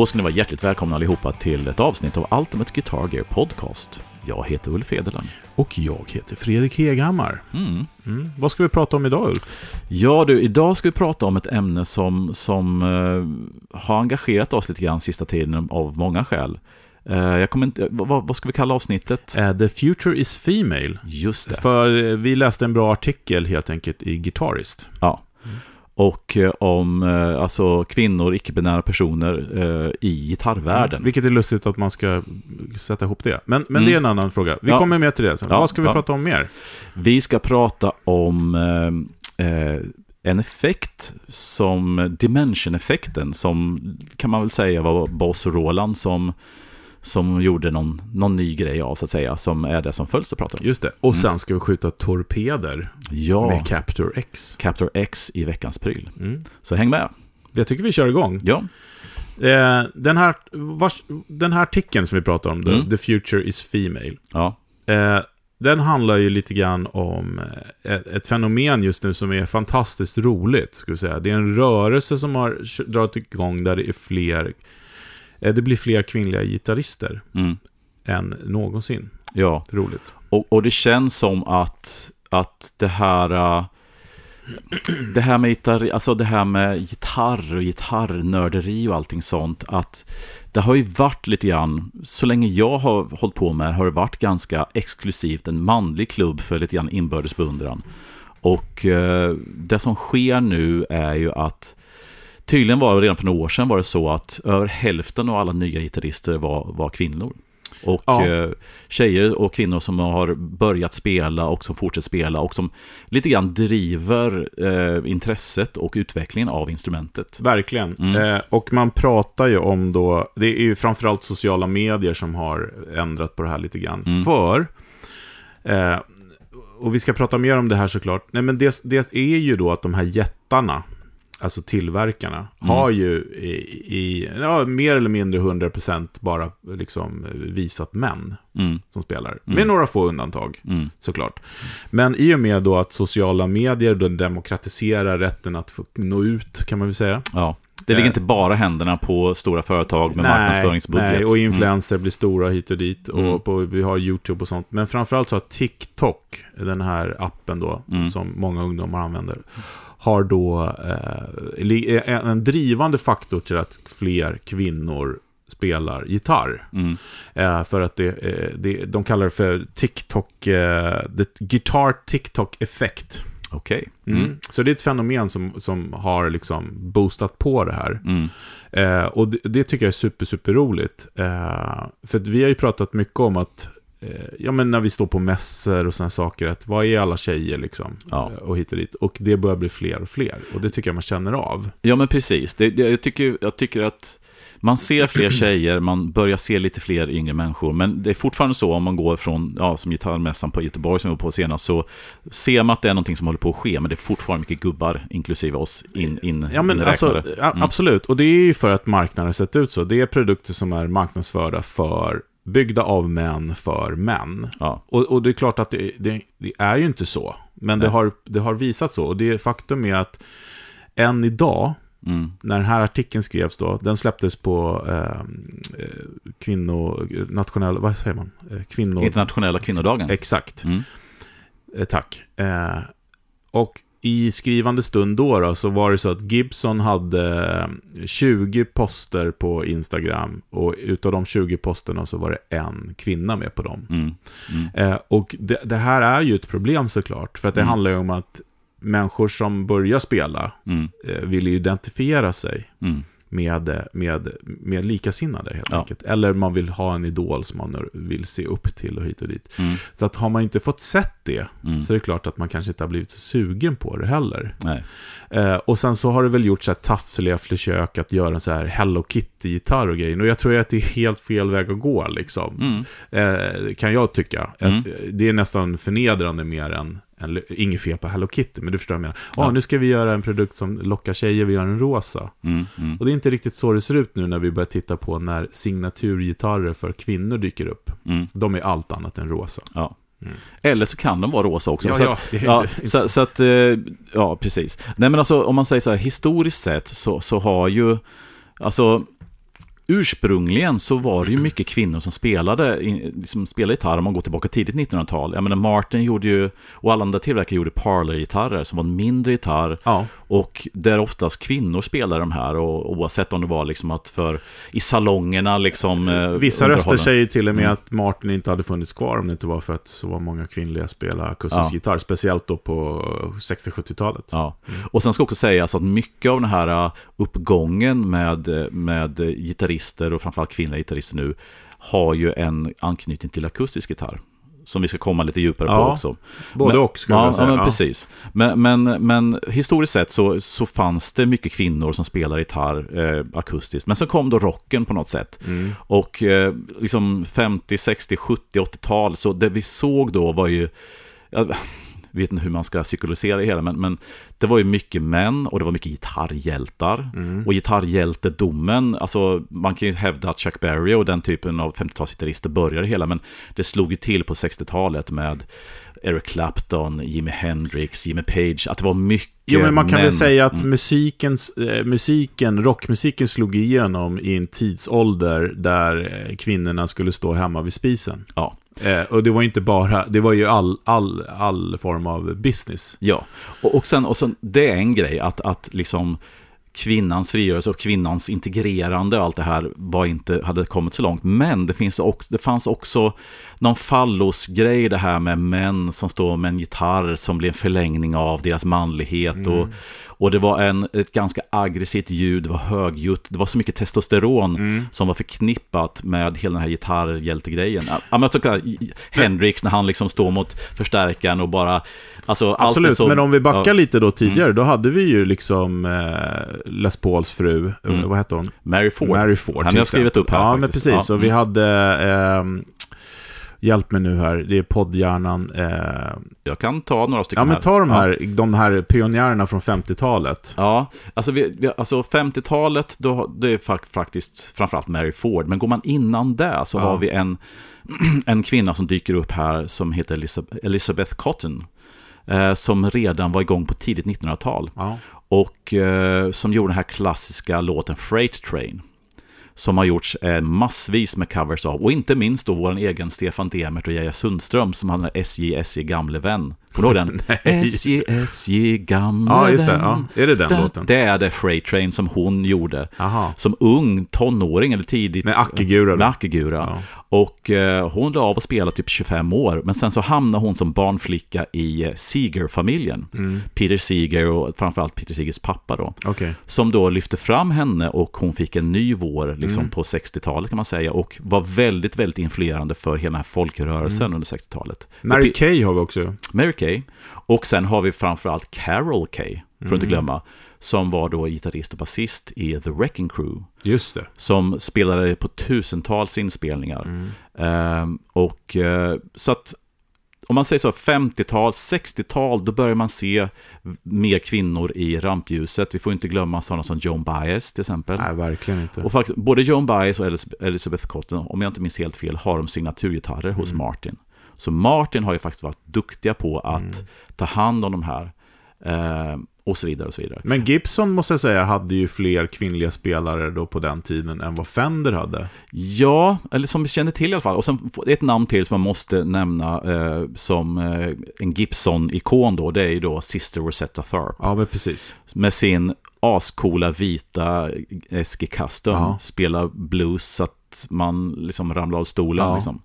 Då ska ni vara hjärtligt välkomna allihopa till ett avsnitt av Ultimate Guitar Gear Podcast. Jag heter Ulf Ederlund. Och jag heter Fredrik Heghammar. Mm. Mm. Vad ska vi prata om idag Ulf? Ja du, idag ska vi prata om ett ämne som, som uh, har engagerat oss lite grann sista tiden av många skäl. Uh, jag kommer inte, vad, vad, ska vi kalla avsnittet? Uh, The Future is Female. Just det. För vi läste en bra artikel helt enkelt i Guitarist. Ja. Och om alltså, kvinnor, icke-binära personer eh, i gitarrvärlden. Mm. Vilket är lustigt att man ska sätta ihop det. Men, men mm. det är en annan fråga. Vi ja. kommer med till det. Så. Ja, Vad ska vi ja. prata om mer? Vi ska prata om eh, en effekt som Dimension-effekten, som kan man väl säga var Boss Roland som som gjorde någon, någon ny grej av, så att säga, som är det som följs att prata om. Just det, och sen ska vi skjuta torpeder ja. med Captor X. Captor X i veckans pryl. Mm. Så häng med. Jag tycker vi kör igång. Ja. Eh, den, här, vars, den här artikeln som vi pratar om, mm. The Future is Female. Ja. Eh, den handlar ju lite grann om eh, ett, ett, fenomen just nu som är fantastiskt roligt. Ska vi säga. Det är en rörelse som har dragit igång där det är fler det blir fler kvinnliga gitarrister mm. än någonsin. Ja. Roligt. Och, och det känns som att, att det här... Uh, det här med gitarr, alltså det här med gitarr och gitarrnörderi och allting sånt, att det har ju varit lite grann, så länge jag har hållit på med har det varit ganska exklusivt en manlig klubb för lite grann inbördes beundran. Och eh, det som sker nu är ju att Tydligen var det redan för några år sedan var det så att över hälften av alla nya gitarrister var, var kvinnor. Och ja. eh, tjejer och kvinnor som har börjat spela och som fortsätter spela och som lite grann driver eh, intresset och utvecklingen av instrumentet. Verkligen. Mm. Eh, och man pratar ju om då, det är ju framförallt sociala medier som har ändrat på det här lite grann. Mm. För, eh, och vi ska prata mer om det här såklart, nej men det, det är ju då att de här jättarna, alltså tillverkarna, mm. har ju i, i ja, mer eller mindre 100% bara liksom visat män mm. som spelar. Med mm. några få undantag, mm. såklart. Men i och med då att sociala medier då demokratiserar rätten att få nå ut, kan man väl säga. Ja. Det ligger eh. inte bara händerna på stora företag med nej, marknadsföringsbudget. Nej, och influenser mm. blir stora hit och dit. Och på, vi har YouTube och sånt. Men framförallt så har TikTok, den här appen då, som många ungdomar använder, har då eh, en drivande faktor till att fler kvinnor spelar gitarr. Mm. Eh, för att det, eh, det, de kallar det för TikTok, eh, the guitar TikTok effect. Okej. Okay. Mm. Mm. Så det är ett fenomen som, som har liksom boostat på det här. Mm. Eh, och det, det, tycker jag är super, super roligt. Eh, för vi har ju pratat mycket om att Eh, ja men när vi står på mässor och sådana saker, att vad är alla tjejer liksom? Ja. Och hit och dit. Och det börjar bli fler och fler. Och det tycker jag man känner av. Ja men precis. Det, det, jag, tycker, jag tycker att man ser fler tjejer, man börjar se lite fler yngre människor. Men det är fortfarande så om man går från, ja, som gitarrmässan på Göteborg som vi var på senast, så ser man att det är någonting som håller på att ske, men det är fortfarande mycket gubbar, inklusive oss, in, in, ja, men alltså, mm. Absolut, och det är ju för att marknaden har sett ut så. Det är produkter som är marknadsförda för byggda av män för män. Ja. Och, och, det är klart att det, det, det är ju inte så. Men det har, det har visat så. Och det faktum är att än idag, mm. när den här artikeln skrevs då, den släpptes på eh, kvinno... Nationella... Vad säger man? Eh, kvinno... Internationella kvinnodagen. Exakt. Mm. Eh, tack. Eh, och i skrivande stund då, då, så var det så att Gibson hade 20 poster på Instagram och utav de 20 posterna så var det en kvinna med på dem. Mm. Mm. Eh, och det, det, här är ju ett problem såklart, för att det mm. handlar ju om att människor som börjar spela mm. eh, vill identifiera sig. Med, med, med likasinnade helt ja. enkelt. Eller man vill ha en idol som man vill se upp till och hit och dit. Mm. Så att har man inte fått sett det mm. så är det klart att man kanske inte har blivit så sugen på det heller. Eh, och sen så har det väl gjort så här taffliga försök att göra en så här Hello Kitty-gitarr och grejer. Och jag tror att det är helt fel väg att gå liksom. Mm. Eh, kan jag tycka. Att mm. det är nästan förnedrande mer än en, inget fel på Hello Kitty, men du förstår vad jag menar. Ja. Oh, nu ska vi göra en produkt som lockar tjejer, vi gör en rosa. Mm, mm. Och det är inte riktigt så det ser ut nu när vi börjar titta på när signaturgitarrer för kvinnor dyker upp. Mm. De är allt annat än rosa. Ja. Mm. Eller så kan de vara rosa också. Ja, så ja, att, ja, inte, så, så, att, eh, ja, precis. Nej, men alltså om man säger så här, historiskt sett så, så har ju, alltså, ursprungligen så var det ju mycket kvinnor som spelade, som spelade gitarr om man går tillbaka tidigt 1900-tal. Jag menar Martin gjorde ju, och alla andra tillverkare gjorde parlor-gitarrer som var en mindre gitarr. Ja. Och där oftast kvinnor spelade de här, och oavsett om det var liksom att för i salongerna liksom... eh, Vissa röster säger till och med Mm. att Martin inte hade funnits kvar om det inte var för att så var många kvinnliga spelade akustisk Ja. gitarr. Speciellt då på 60-70-talet. Ja, och sen ska också sägas att mycket av den här uh, uppgången med, uh, med uh, gitarrister och framförallt kvinnliga gitarrister nu har ju en anknytning till akustisk gitarr. Som vi ska komma lite djupare på Ja, också. Både men, och skulle ja, jag säga. Ja, men Ja. precis. Men, men, men historiskt sett så, så fanns det mycket kvinnor som spelade gitarr eh, akustiskt. Men så kom då rocken på något sätt. Mm. Och eh, liksom 50, 60, 70, 80-tal, så det vi såg då var ju... Jag vet inte hur man ska psykologisera det hela, men, men det var ju mycket män och det var mycket gitarrhjältar. Mm. Och gitarrhjältedomen, alltså man kan ju hävda att Chuck Berry och den typen av 50-talsgitarrister började hela, men det slog ju till på 60-talet med Eric Clapton, Jimi Hendrix, Jimmy Page, att det var mycket Jo, men man kan män. väl säga att Mm. musikens, eh, musiken, rockmusiken slog igenom i en tidsålder där eh, kvinnorna skulle stå hemma vid spisen. Ja. Eh, och det var inte bara, det var ju all, all, all form av business. Ja, och, och, sen, och sen, det är en grej att, att liksom kvinnans frigörelse och kvinnans integrerande och allt det här var inte, hade kommit så långt. Men det, finns också, det fanns också någon fallosgrej det här med män som står med en gitarr som blir en förlängning av deras manlighet. Och, och det var en, ett ganska aggressivt ljud, det var högljutt, det var så mycket testosteron som var förknippat med hela den här gitarrhjältegrejen. Ja, men jag tycker, Hendrix när han liksom står mot förstärkaren och bara... Alltså, Absolut, så- men om vi backar ja, Mm. lite då tidigare, då hade vi ju liksom eh, Les Pauls fru, eh, Mm. vad hette hon? Mary Ford. Mary Ford. Han har skrivit upp här Ja, men faktiskt. precis. Ja, Och vi mm. hade, ehm, hjälp mig nu här, det är poddhjärnan. Eh, Jag kan ta några stycken ja, men ta de Ja. här, de här pionjärerna från 50-talet. Ja, alltså, vi, vi, alltså 50-talet, då, det är fak- faktiskt framförallt Mary Ford. Men går man innan det så Ja. har vi en, en kvinna som dyker upp här som heter Elizabeth Cotton. Eh, som redan var igång på tidigt 1900-tal. Ja. Och eh, som gjorde den här klassiska låten Freight Train. Som har gjorts eh, massvis med covers av. Och inte minst då vår egen Stefan Demert och Geja Sundström som hade SJ, SJ gamle vän. Kommer du ihåg den? SJ, SJ gamle Ja, just det. Ja. Är det den Da- låten? Det är det Freight Train som hon gjorde. Aha. Som ung tonåring eller tidigt. Med Akegura då? Med Akegura. Ja. Och eh, hon la av att spela typ 25 år. Men sen så hamnade hon som barnflicka i eh, Seeger-familjen. Mm. Peter Seeger och framförallt Peter Seegers pappa då. Okej. Som då lyfte fram henne och hon fick en ny vår liksom Mm. på 60-talet kan man säga. Och var väldigt, väldigt influerande för hela den här folkrörelsen Mm. under 60-talet. Mary Och Kay har vi också. Mary Kay. Och sen har vi framförallt Carol Kay, för att inte Mm. glömma. Som var då gitarrist och basist i The Wrecking Crew. Just det. Som spelade på tusentals inspelningar. Mm. Ehm, och eh, så att om man säger så 50-tal, 60-tal, då börjar man se mer kvinnor i rampljuset. Vi får inte glömma sådana som Joan Baez till exempel. Nej, verkligen inte. Och faktiskt, både Joan Baez och Elizabeth Cotton, om jag inte minns helt fel, har de signaturgitarrer hos Martin. Så Martin har ju faktiskt varit duktiga på att ta hand om de här. Eh, och så vidare och så vidare. Men Gibson måste jag säga hade ju fler kvinnliga spelare då på den tiden än vad Fender hade. Ja, eller som vi känner till i alla fall. Och sen ett namn till som man måste nämna eh, som eh, en Gibson-ikon då, det är ju då Sister Rosetta Tharpe. Ja, men precis. Med sin ascoola vita SG Custom. Ja. Spelar blues så att man liksom ramlar av stolen. Ja. Liksom.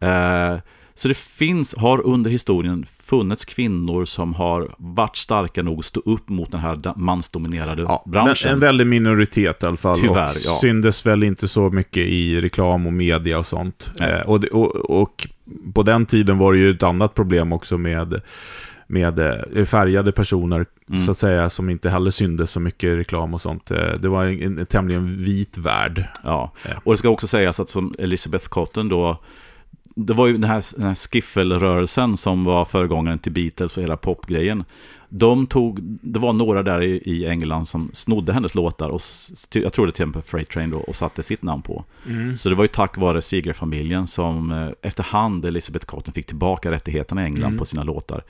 Eh, så det finns, har under historien funnits kvinnor som har varit starka nog att stå upp mot den här mansdominerade Ja, branschen. en väldig minoritet i alla fall. Tyvärr, och ja. syndes väl inte så mycket i reklam och media och sånt. Eh, och, och, och på den tiden var det ju ett annat problem också med, med eh, färgade personer, Mm. så att säga, som inte heller syndes så mycket i reklam och sånt. Eh, Det var en, en tämligen vit värld. Ja, Ja. och det ska också sägas att som Elizabeth Cotton då, det var ju den här, den här skiffelrörelsen som var föregångaren till Beatles och hela popgrejen. De tog, det var några där i, i England som snodde hennes låtar och jag tror det till exempel Freight Train då och satte sitt namn på. Så det var ju tack vare Seeger-familjen som eh, efterhand Elizabeth Cotton fick tillbaka rättigheterna i England Mm. på sina låtar.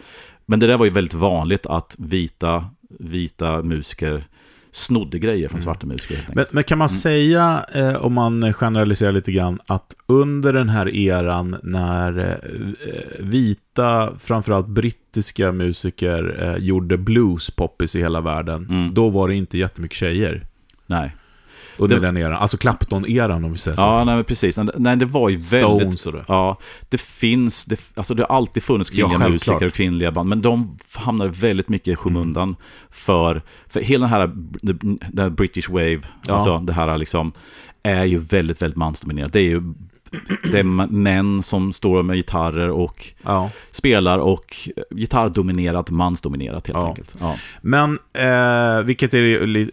Men det där var ju väldigt vanligt att vita, vita musiker snodde grejer från svarta musiker. Men, men kan man säga, eh, om man generaliserar lite grann, att under den här eran när eh, vita, framförallt brittiska musiker eh, gjorde blues poppis i hela världen, Mm. då var det inte jättemycket tjejer Nej. Under Det- den eran. Alltså Clapton-eran om vi säger så. Ja, nej, men precis. Nej, det var ju väldigt... Stones och det. Ja, det finns, det, alltså det har alltid funnits Ja, kvinnliga självklart. musiker och kvinnliga band, men de hamnar väldigt mycket i skymundan för, för hela den här, den här British Wave, Ja. alltså det här liksom, är ju väldigt, väldigt mansdominerat. Det är ju det är män som står med gitarrer och Ja. spelar och gitarrdominerat, mansdominerat helt Ja. enkelt. Ja. Men, eh, vilket är li,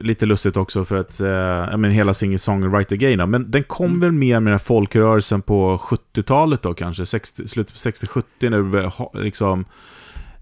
lite lustigt också för att, eh, jag menar hela singer-songwriter-grejen, men den kom Mm. väl mer med den folkrörelsen på 70-talet då kanske, 60, slutet på 60-70 när liksom,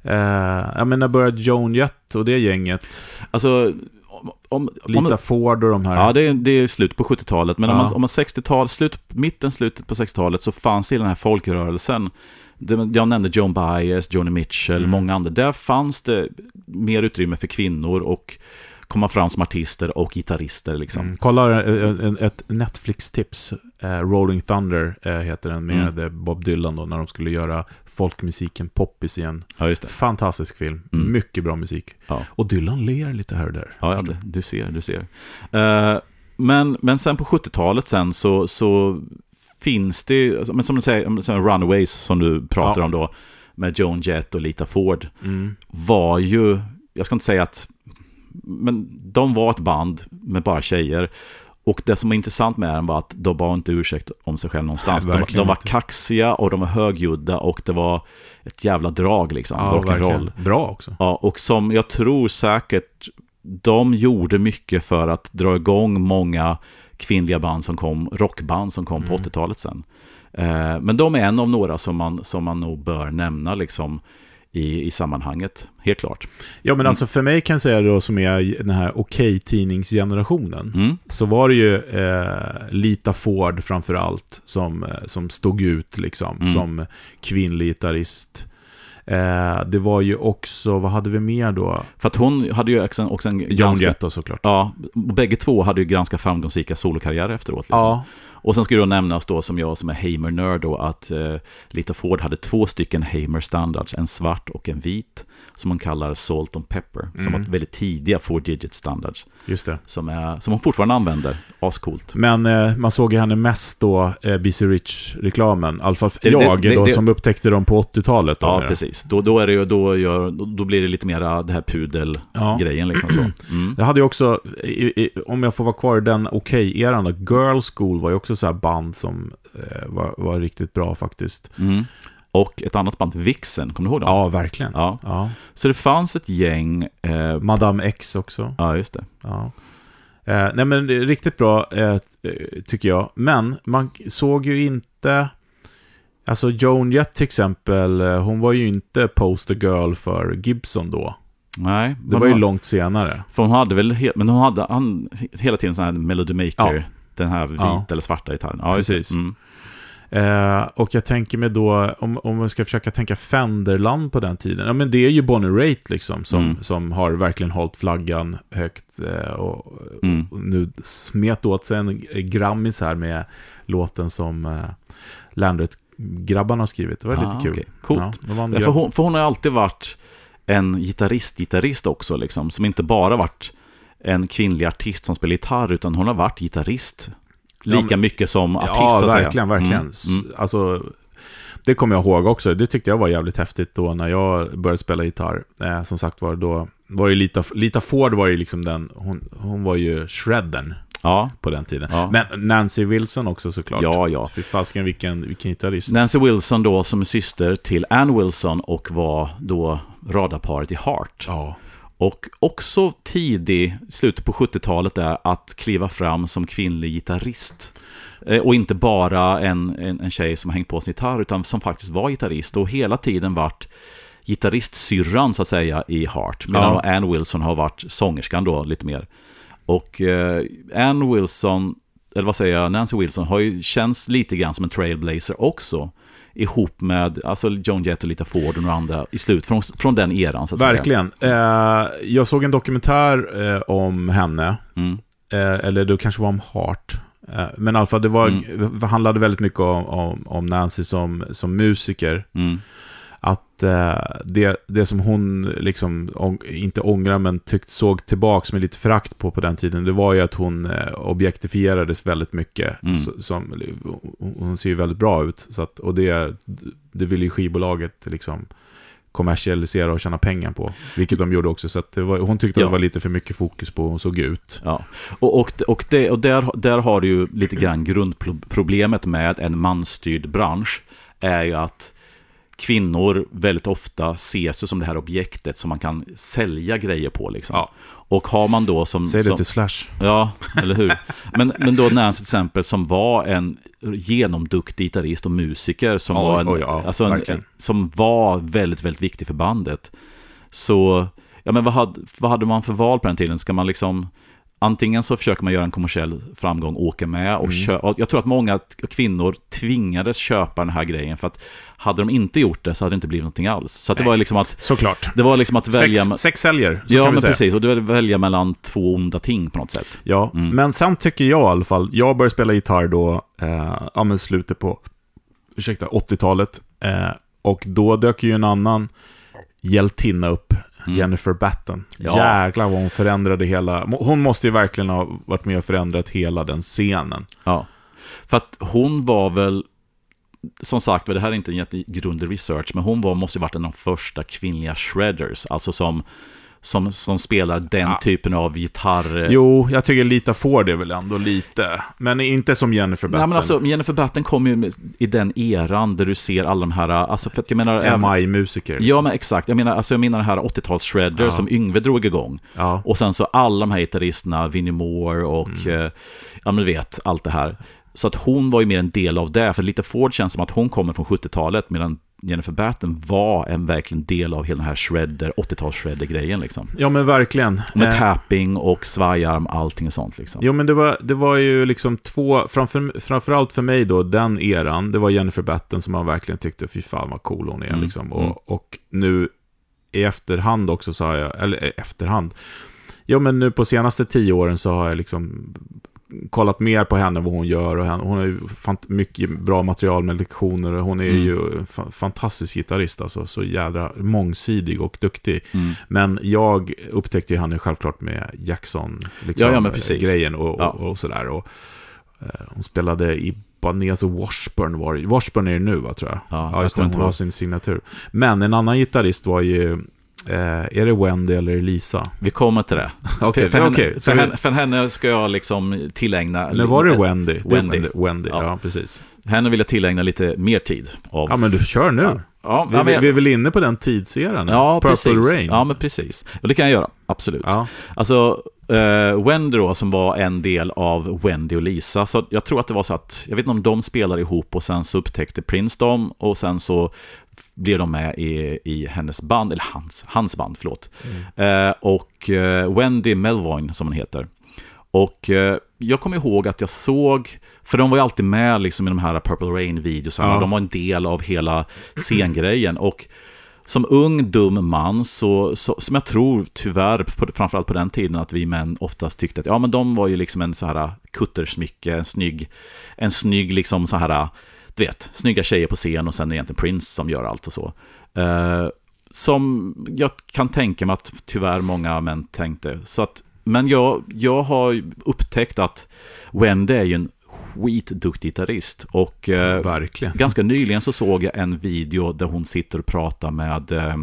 eh, jag menar började Joan Jett och det gänget, Alltså, om, om, Lita om, Ford och de här. Ja, det är, det är slut på 70-talet. Men om Ja. man, om man 60-tal, slut, mitten, slutet på 60-talet så fanns det den här folkrörelsen. Det, jag nämnde Joan Baez, Joni Mitchell, Mm. många andra. Där fanns det mer utrymme för kvinnor och komma fram som artister och gitarrister. Liksom. Mm. Kolla eh, en- ett Netflix-tips. Eh, Rolling Thunder eh, heter den med Mm. eh, Bob Dylan då, när de skulle göra folkmusiken poppis igen. Ja. Fantastisk film. Mm. Mycket bra musik. Ja. Och Dylan ler lite här och där. Ja, ja du ser, du ser. Eh, men, men sen på 70-talet sen så, så finns det, alltså, men som du säger, Runaways som du pratar om då, med Joan Jett och Lita Ford. Mm. var ju, jag ska inte säga att, men de var ett band med bara tjejer. Och det som var intressant med dem var att de var inte ursäkt om sig själv någonstans. Nej, de, de var inte. kaxiga och de var högljudda och det var ett jävla drag liksom. Ja, verkligen. Bra också. Ja, och som jag tror säkert de gjorde mycket för att dra igång många kvinnliga band som kom, rockband som kom på Mm. 80-talet sen. Eh, men de är en av några som man, som man nog bör nämna liksom i, i sammanhanget, helt klart. Ja, men alltså för mig kan jag säga då som är den här okej-tidningsgenerationen. Mm. Så var det ju eh, Lita Ford framför allt som, eh, som stod ut liksom Mm. som kvinnlig gitarrist. Eh, det var ju också, vad hade vi mer då? För att hon hade ju också en, också en Joan ganska, Jett såklart. Ja, och bägge två hade ju ganska framgångsrika solokarriärer efteråt. Liksom. Ja, och sen ska det då nämnas då som jag som är Hamer-nörd då att eh, Lita Ford hade två stycken Hamer standards, en svart och en vit, som man kallar Salt and Pepper, som Mm. var väldigt tidiga four digit standards, just det. som, är, som hon fortfarande använder. Ascoolt. Men eh, man såg ju henne mest då, eh, BC Rich-reklamen. I alla fall Det- jag det- då, det- som upptäckte dem på 80-talet. Då, Ja, precis. Då, då, är det då, gör, då, blir det lite mera det här pudelgrejen. Ja. Liksom så. Mm. Jag hade ju också, i, i, om jag får vara kvar i den okej-eran, då, Girl School var ju också så här band som eh, var, var riktigt bra faktiskt. Mm. Och ett annat band, Vixen, kommer du ihåg dem? Ja, verkligen. Ja. Ja. Så det fanns ett gäng... Eh, Madame X också. ja, just det. Ja. Eh, nej men det är riktigt bra, eh, tycker jag. Men man såg ju inte... Alltså Joan Jett till exempel, eh, hon var ju inte poster girl för Gibson då. Nej, Det var ju hon- långt senare. För hon hade väl, he- men hon hade han, hela tiden sån här Melody Maker, Ja. den här vita Ja. eller svarta gitarren. Ja. Precis. Mm. Eh, och jag tänker mig då, om, om man ska försöka tänka Fenderland på den tiden. Ja men det är ju Bonnie Raitt liksom, som, Mm. som har verkligen hållit flaggan högt. Eh, och, Mm. och nu smet åt sig en Grammis här med låten som eh, Landret-grabbarna har skrivit. Det var Ah, lite kul. okej. Coolt. Ja, Ja, för, hon, för hon har alltid varit en gitarrist-gitarrist också, liksom, som inte bara varit en kvinnlig artist som spelar gitarr, utan hon har varit gitarrist. Lika Ja, mycket som artist, Ja, verkligen, verkligen. Mm, mm. Alltså, det kommer jag ihåg också. Det tyckte jag var jävligt häftigt då när jag började spela gitarr. Eh, som sagt var, då var det Lita, Lita Ford var ju liksom den, hon, hon var ju shredden Ja, på den tiden. Ja. Men Nancy Wilson också såklart. ja, ja. Fy fasken vilken, vilken gitarrist. Nancy Wilson då som är syster till Ann Wilson och var då radarparet i Heart. Ja, Och också tidig, slutet på 70-talet där, att kliva fram som kvinnlig gitarrist. Eh, Och inte bara en, en, en tjej som hängt på sin gitarr, utan som faktiskt var gitarrist och hela tiden varit gitarristsyrran så att säga i Heart. Medan Ja. Ann Wilson har varit sångerskan då lite mer. Och eh, Ann Wilson, eller vad säger jag, Nancy Wilson har ju känts lite grann som en trailblazer också. Ihop med alltså Joan Jett och Lita Ford och några andra i slut, från, från den eran så att Verkligen. Eh, jag såg en dokumentär eh, om henne, säga. Mm. eh, eller det kanske var om Heart. Eh, men i alla fall, det var, Mm. handlade väldigt mycket om, om, om Nancy som, som musiker. Mm. Att eh, det, det som hon liksom, ång, inte ångrar, men tyckt såg tillbaks med lite förakt på på den tiden, det var ju att hon eh, objektifierades väldigt mycket. Mm. Så, som, hon- ser ju väldigt bra ut, så att, och det, det ville ju skivbolaget liksom kommersialisera och tjäna pengar på. Vilket de gjorde också, så var, hon tyckte Ja. det var lite för mycket fokus på hur hon såg ut. Ja, och, och, och, det, och där, där har du ju lite grann grundproblemet med en mansstyrd bransch är ju att kvinnor väldigt ofta ses ju som det här objektet som man kan sälja grejer på. Liksom. Ja. Och har man då som... Säg det som till Slash. Ja, eller hur? Men, men då Nancy till exempel som var en genomduktig gitarrist och musiker som, Oj, var, en, oj, ja, alltså en, som var väldigt, väldigt viktig för bandet. Så, ja men vad hade, vad hade man för val på den tiden? Ska man liksom, antingen så försöker man göra en kommersiell framgång, åka med och, Mm. kö- och jag tror att många kvinnor tvingades köpa den här grejen för att hade de inte gjort det så hade det inte blivit någonting alls. Så det var liksom att, Såklart. det var liksom att välja... Sex, sex säljer, så ja, kan vi men säga. precis. Och det var att välja mellan två onda ting på något sätt. Ja, Mm. men sen tycker jag i alla fall, jag började spela gitarr då, eh, ja men slutet på, ursäkta, 80-talet. Eh, och då dök ju en annan hjältinna upp, Mm. Jennifer Batten. Ja. Jäklar vad hon förändrade hela, hon måste ju verkligen ha varit med och förändrat hela den scenen. Ja. För att hon var väl, som sagt, det här är inte en jättegrundig research, men hon var, måste ju varit en av de första kvinnliga shredders, alltså som, som, som spelar den Ja. typen av gitarr. Jo, jag tycker Lita får det väl ändå lite, men inte som Jennifer Batten. Nej, men alltså, Jennifer Batten kom ju i den eran där du ser alla de här, alltså för att jag menar... MI-musiker. Ja, liksom. men exakt. Jag menar, alltså, jag menar den här 80-tals shredder Ja. som Yngve drog igång. ja. Och sen så alla de här gitarristerna, Vinnie Moore och, Mm. eh, ja men du vet, allt det här. Så att hon var ju mer en del av det, för lite Ford känns som att hon kommer från 70-talet, medan Jennifer Batten var en verkligen del av hela den här shredder, 80-tals shredder-grejen liksom. ja, men verkligen. Med Eh, tapping och svajarm, allting och sånt liksom. Jo, men det var, det var ju liksom två, framför, framförallt för mig då, den eran, det var Jennifer Batten som man verkligen tyckte, fy fan vad cool hon är Mm, liksom. mm. Och, och nu i efterhand också så har jag, eller eh, efterhand, ja men nu på senaste tio åren så har jag liksom kollat mer på henne, vad hon gör och henne, hon har ju mycket bra material med lektioner och hon är Mm. ju fa- fantastisk gitarrist alltså, så jädra mångsidig och duktig. Mm. Men jag upptäckte ju henne självklart med Jackson, liksom, Ja, ja, grejen och, Ja. och, sådär. Och, eh, hon spelade i Banez och Washburn var det. Washburn är det nu va, tror jag. Ja, Ja, just det, hon har sin signatur. Men en annan gitarrist var ju, eh, är det Wendy eller Lisa? Vi kommer till det. Okej, för, okej. henne, så för, vi- henne, för henne ska jag liksom tillägna... Eller var det Wendy? Det Wendy. Wendy, Wendy. Ja. Ja. precis. Henne vill jag tillägna lite mer tid. Av, Ja, men du kör nu. Ja. Ja, Vi, ja, men vi, är väl inne på den tidseran? Ja, Purple precis. Rain. Ja, men precis. Och det kan jag göra, absolut. Ja. Alltså, eh, Wendy då, som var en del av Wendy och Lisa, så jag tror att det var så att, jag vet inte om de spelade ihop och sen så upptäckte Prince dem och sen så blev de med i, i hennes band, eller hans, hans band, förlåt. Eh, och eh, Wendy Melvoin, som hon heter. Och eh, jag kommer ihåg att jag såg, för de var ju alltid med liksom i de här Purple Rain-videosarna, Ja. de var en del av hela scengrejen. Och som ung, dum man, så, så, som jag tror tyvärr, på, framförallt på den tiden, att vi män oftast tyckte att ja, men de var ju liksom en så här kuttersmycke, en snygg, en snygg liksom så här, du vet, snygga tjejer på scen och sen egentligen Prince som gör allt och så. Eh, som jag kan tänka mig att tyvärr många män tänkte. Så att, men jag, jag har upptäckt att Wendy är ju en skitduktig gitarrist. Och eh, Verkligen. ganska nyligen så såg jag en video där hon sitter och pratar med eh,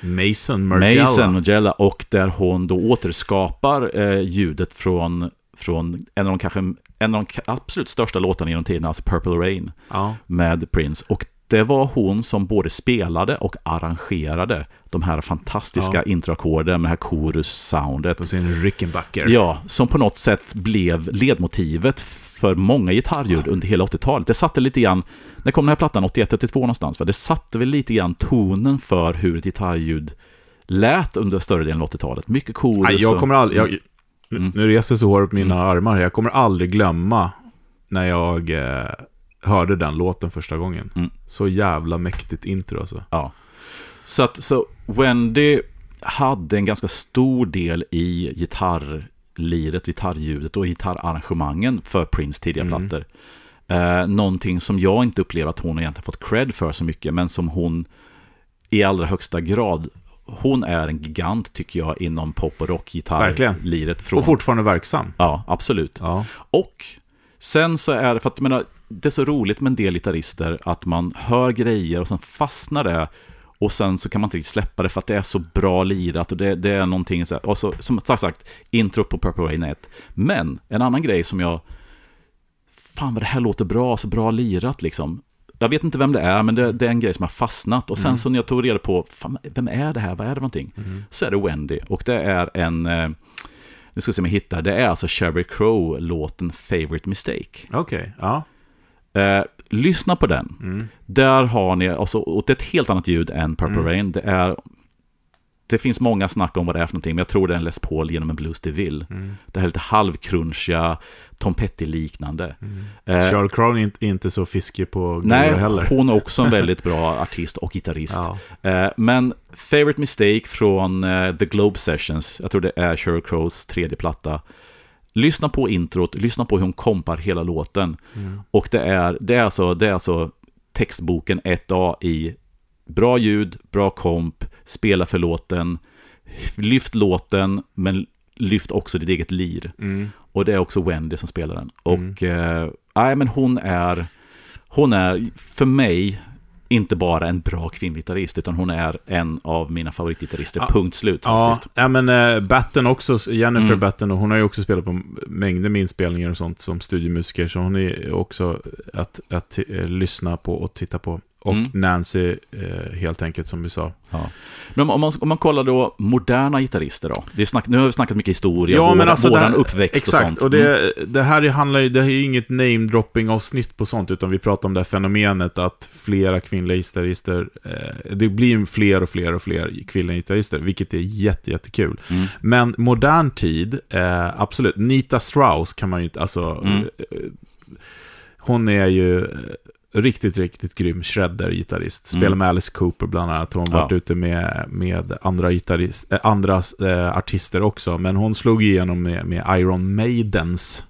Mason Margiela. Mason Margiela och där hon då återskapar eh, ljudet från, från en av de kanske en av de absolut största låtarna genom tiden, alltså Purple Rain Ja. med Prince. Och det var hon som både spelade och arrangerade de här fantastiska Ja. introackorden med det här chorus-soundet. På sin Rickenbacker. Ja, som på något sätt blev ledmotivet för många gitarrljud under hela 80-talet. Det satte lite grann, när kom den här plattan? 81-82 någonstans? Va? Det satte väl lite grann tonen för hur ett gitarrljud lät under större delen av 80-talet. Mycket chorus. Nej, jag och- kommer aldrig... Jag, Mm. Nu reser sig håret på mina armar. Jag kommer aldrig glömma när jag eh, hörde den låten första gången. Mm. Så jävla mäktigt intro alltså. Ja. Så att så Wendy hade en ganska stor del i gitarrliret, gitarrljudet och gitarrarrangemangen för Prince tidiga Mm. plattor. Eh, någonting som jag inte upplever att hon egentligen fått cred för så mycket, men som hon i allra högsta grad hon är en gigant tycker jag inom pop och rock Verkligen. gitarrliret. Från... Och fortfarande verksam. Ja, absolut. Ja. Och sen så är det, för att jag menar, det är så roligt med en del gitarrister att man hör grejer och sen fastnar det och sen så kan man inte riktigt släppa det för att det är så bra lirat och det, det är någonting så här, och så, som sagt, sagt, intro på Purple Rain 1. Men en annan grej som jag, fan vad det här låter bra, så bra lirat liksom. Jag vet inte vem det är, men det, det är en grej som har fastnat. Och sen så när jag tog reda på, fan, vem är det här, vad är det för någonting? Så är det Wendy, och det är en, eh, nu ska vi se om jag hittar, det är alltså Sheryl Crow-låten Favorite Mistake. Okej, ja. Eh, lyssna på den. Mm. Där har ni, alltså, och det är ett helt annat ljud än Purple Mm. Rain. Det är det finns många snack om vad det är för någonting, men jag tror det är en Les Paul genom en Blues DeVille. Mm. Det här lite halvkrunchiga, Tom Petty-liknande. Eh, Charles Crown är inte, så fiskig på nej, heller. hon är också en väldigt bra artist och gitarrist. Ja. Eh, men Favorite Mistake från eh, The Globe Sessions, jag tror det är Sheryl Crows tredje platta. Lyssna på introt, lyssna på hur hon kompar hela låten. Mm. Och det är, det, är alltså, det är alltså textboken 1A i bra ljud, bra komp, spela för låten, lyft låten, men lyft också ditt eget lir. Mm. Och det är också Wendy som spelar den. Och, eh, nej men hon är, hon är för mig inte bara en bra kvinnlig gitarrist, utan hon är en av mina favoritgitarrister, Ja. punkt slut Ja, faktiskt. ja, men äh, Batten också, Jennifer Mm. Batten, och hon har ju också spelat på mängder med inspelningar och sånt som studiomusiker, så hon är också att, att eh, lyssna på och titta på. Och Mm. Nancy, eh, helt enkelt, som vi sa. Ja. Men om, man, om man kollar då moderna gitarrister då? Är snack, nu har vi snackat mycket historia, Ja, vår, men alltså våran uppväxt Exakt, och sånt. och det, det här handlar ju, det här är ju inget namedropping-avsnitt på sånt, utan vi pratar om det här fenomenet att flera kvinnliga gitarrister, eh, det blir fler och fler och fler kvinnliga gitarrister, vilket är jätte, jättekul. Mm. Men modern tid, eh, absolut. Nita Strauss kan man ju inte, alltså... Mm. Eh, hon är ju eh, riktigt, riktigt grym shredder-gitarrist. Spelar Mm. med Alice Cooper bland annat. Hon har Ja. varit ute med, med andra, gitarrist, eh, andra eh, artister också. Men hon slog igenom med, med Iron Maidens.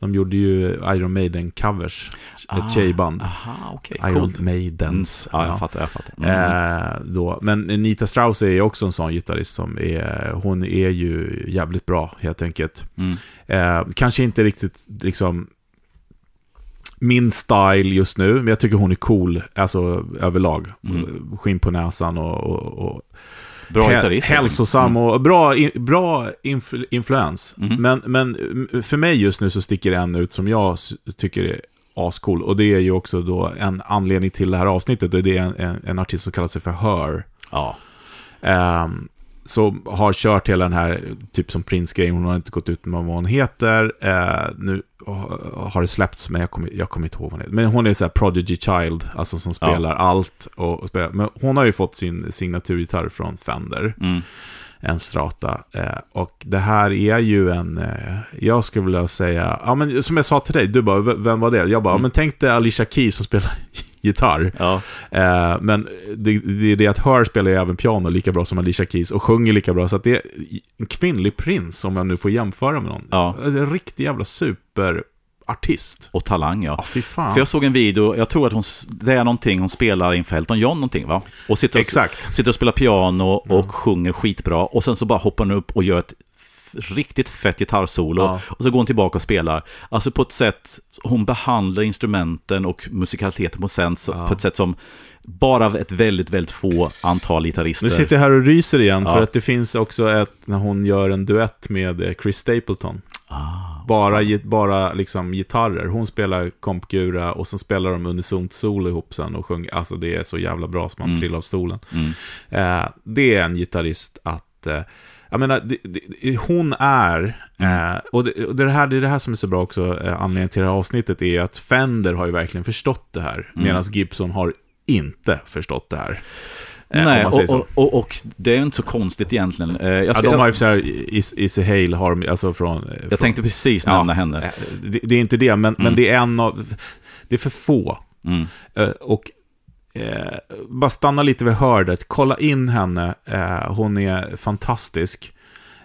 De gjorde ju Iron Maiden-covers. Ah, Ett tjejband. Aha, okej, Iron coolt. Maidens. Ja, jag Ja. fattar, jag fattar. Mm. Eh, då. Men Nita Strauss är ju också en sån gitarrist som är, hon är ju jävligt bra helt enkelt. Mm. Kanske inte riktigt liksom min style just nu, men jag tycker hon är cool, alltså överlag. Mm. Skinn på näsan och, och, och Bra gitarrist. hälsosam enkelt. och bra, bra influ, influens. Mm. Men, men mm, för mig just nu så sticker en ut som jag tycker är ascool. Och det är ju också då en anledning till det här avsnittet. Det är en, en, en artist som kallar sig för Her. Ja. Ehm, så har kört hela den här, typ som Prince-grejen, hon har inte gått ut med vad hon heter. Eh, nu ha- har det släppts, men jag kommer, jag kommer inte ihåg vad hon heter. Men hon är så här Prodigy Child, alltså som Ja. spelar allt. Och, och spelar. Men hon har ju fått sin signaturgitarr från Fender, Mm. en Strata. Eh, och det här är ju en, eh, jag skulle vilja säga, ja men som jag sa till dig, du bara, "V- vem var det? Jag bara, Mm. men tänk dig Alicia Keys som spelar gitarr. Ja. Eh, men det, det är det att Her spelar ju även piano lika bra som Alicia Keys och sjunger lika bra. Så att det är en kvinnlig prins, om jag nu får jämföra med någon. Ja. En riktig jävla superartist. Och talang, ja. Fan. För jag såg en video, jag tror att hon, det är någonting hon spelar inför Elton John någonting va? Och sitter och, Exakt. sitter och spelar piano och sjunger skitbra. Och sen så bara hoppar hon upp och gör ett riktigt fett gitarrsolo. Ja. Och så går hon tillbaka och spelar. Alltså på ett sätt, hon behandlar instrumenten och musikaliteten på, sen, så- Ja. på ett sätt som bara ett väldigt, väldigt få antal gitarrister. Nu sitter jag här och ryser igen, för Ja. att det finns också ett, när hon gör en duett med eh, Chris Stapleton. Ah, Bara, bara liksom gitarrer. Hon spelar kompgura och sen spelar de unisont solo ihop sen och sjunger. Alltså det är så jävla bra som man Mm. trillar av stolen. mm, Eh, det är en gitarrist att... Eh, jag menar, det, det, hon är... Mm. Eh, och det, och det, här, det är det här som är så bra också, eh, anledningen till det här avsnittet, är att Fender har ju verkligen förstått det här, Mm. medan Gibson har inte förstått det här. Eh, Nej, och, och, och, och det är inte så konstigt egentligen. Eh, Jag, ska, ja, de har ju så här, Is- Issy Hale har alltså från... jag från tänkte precis Ja. nämna henne. Eh, det, är inte det, men, men Mm. det är en av... Det är för få. Mm. Eh, och eh, bara stanna lite vid hördet, kolla in henne, eh, hon är fantastisk.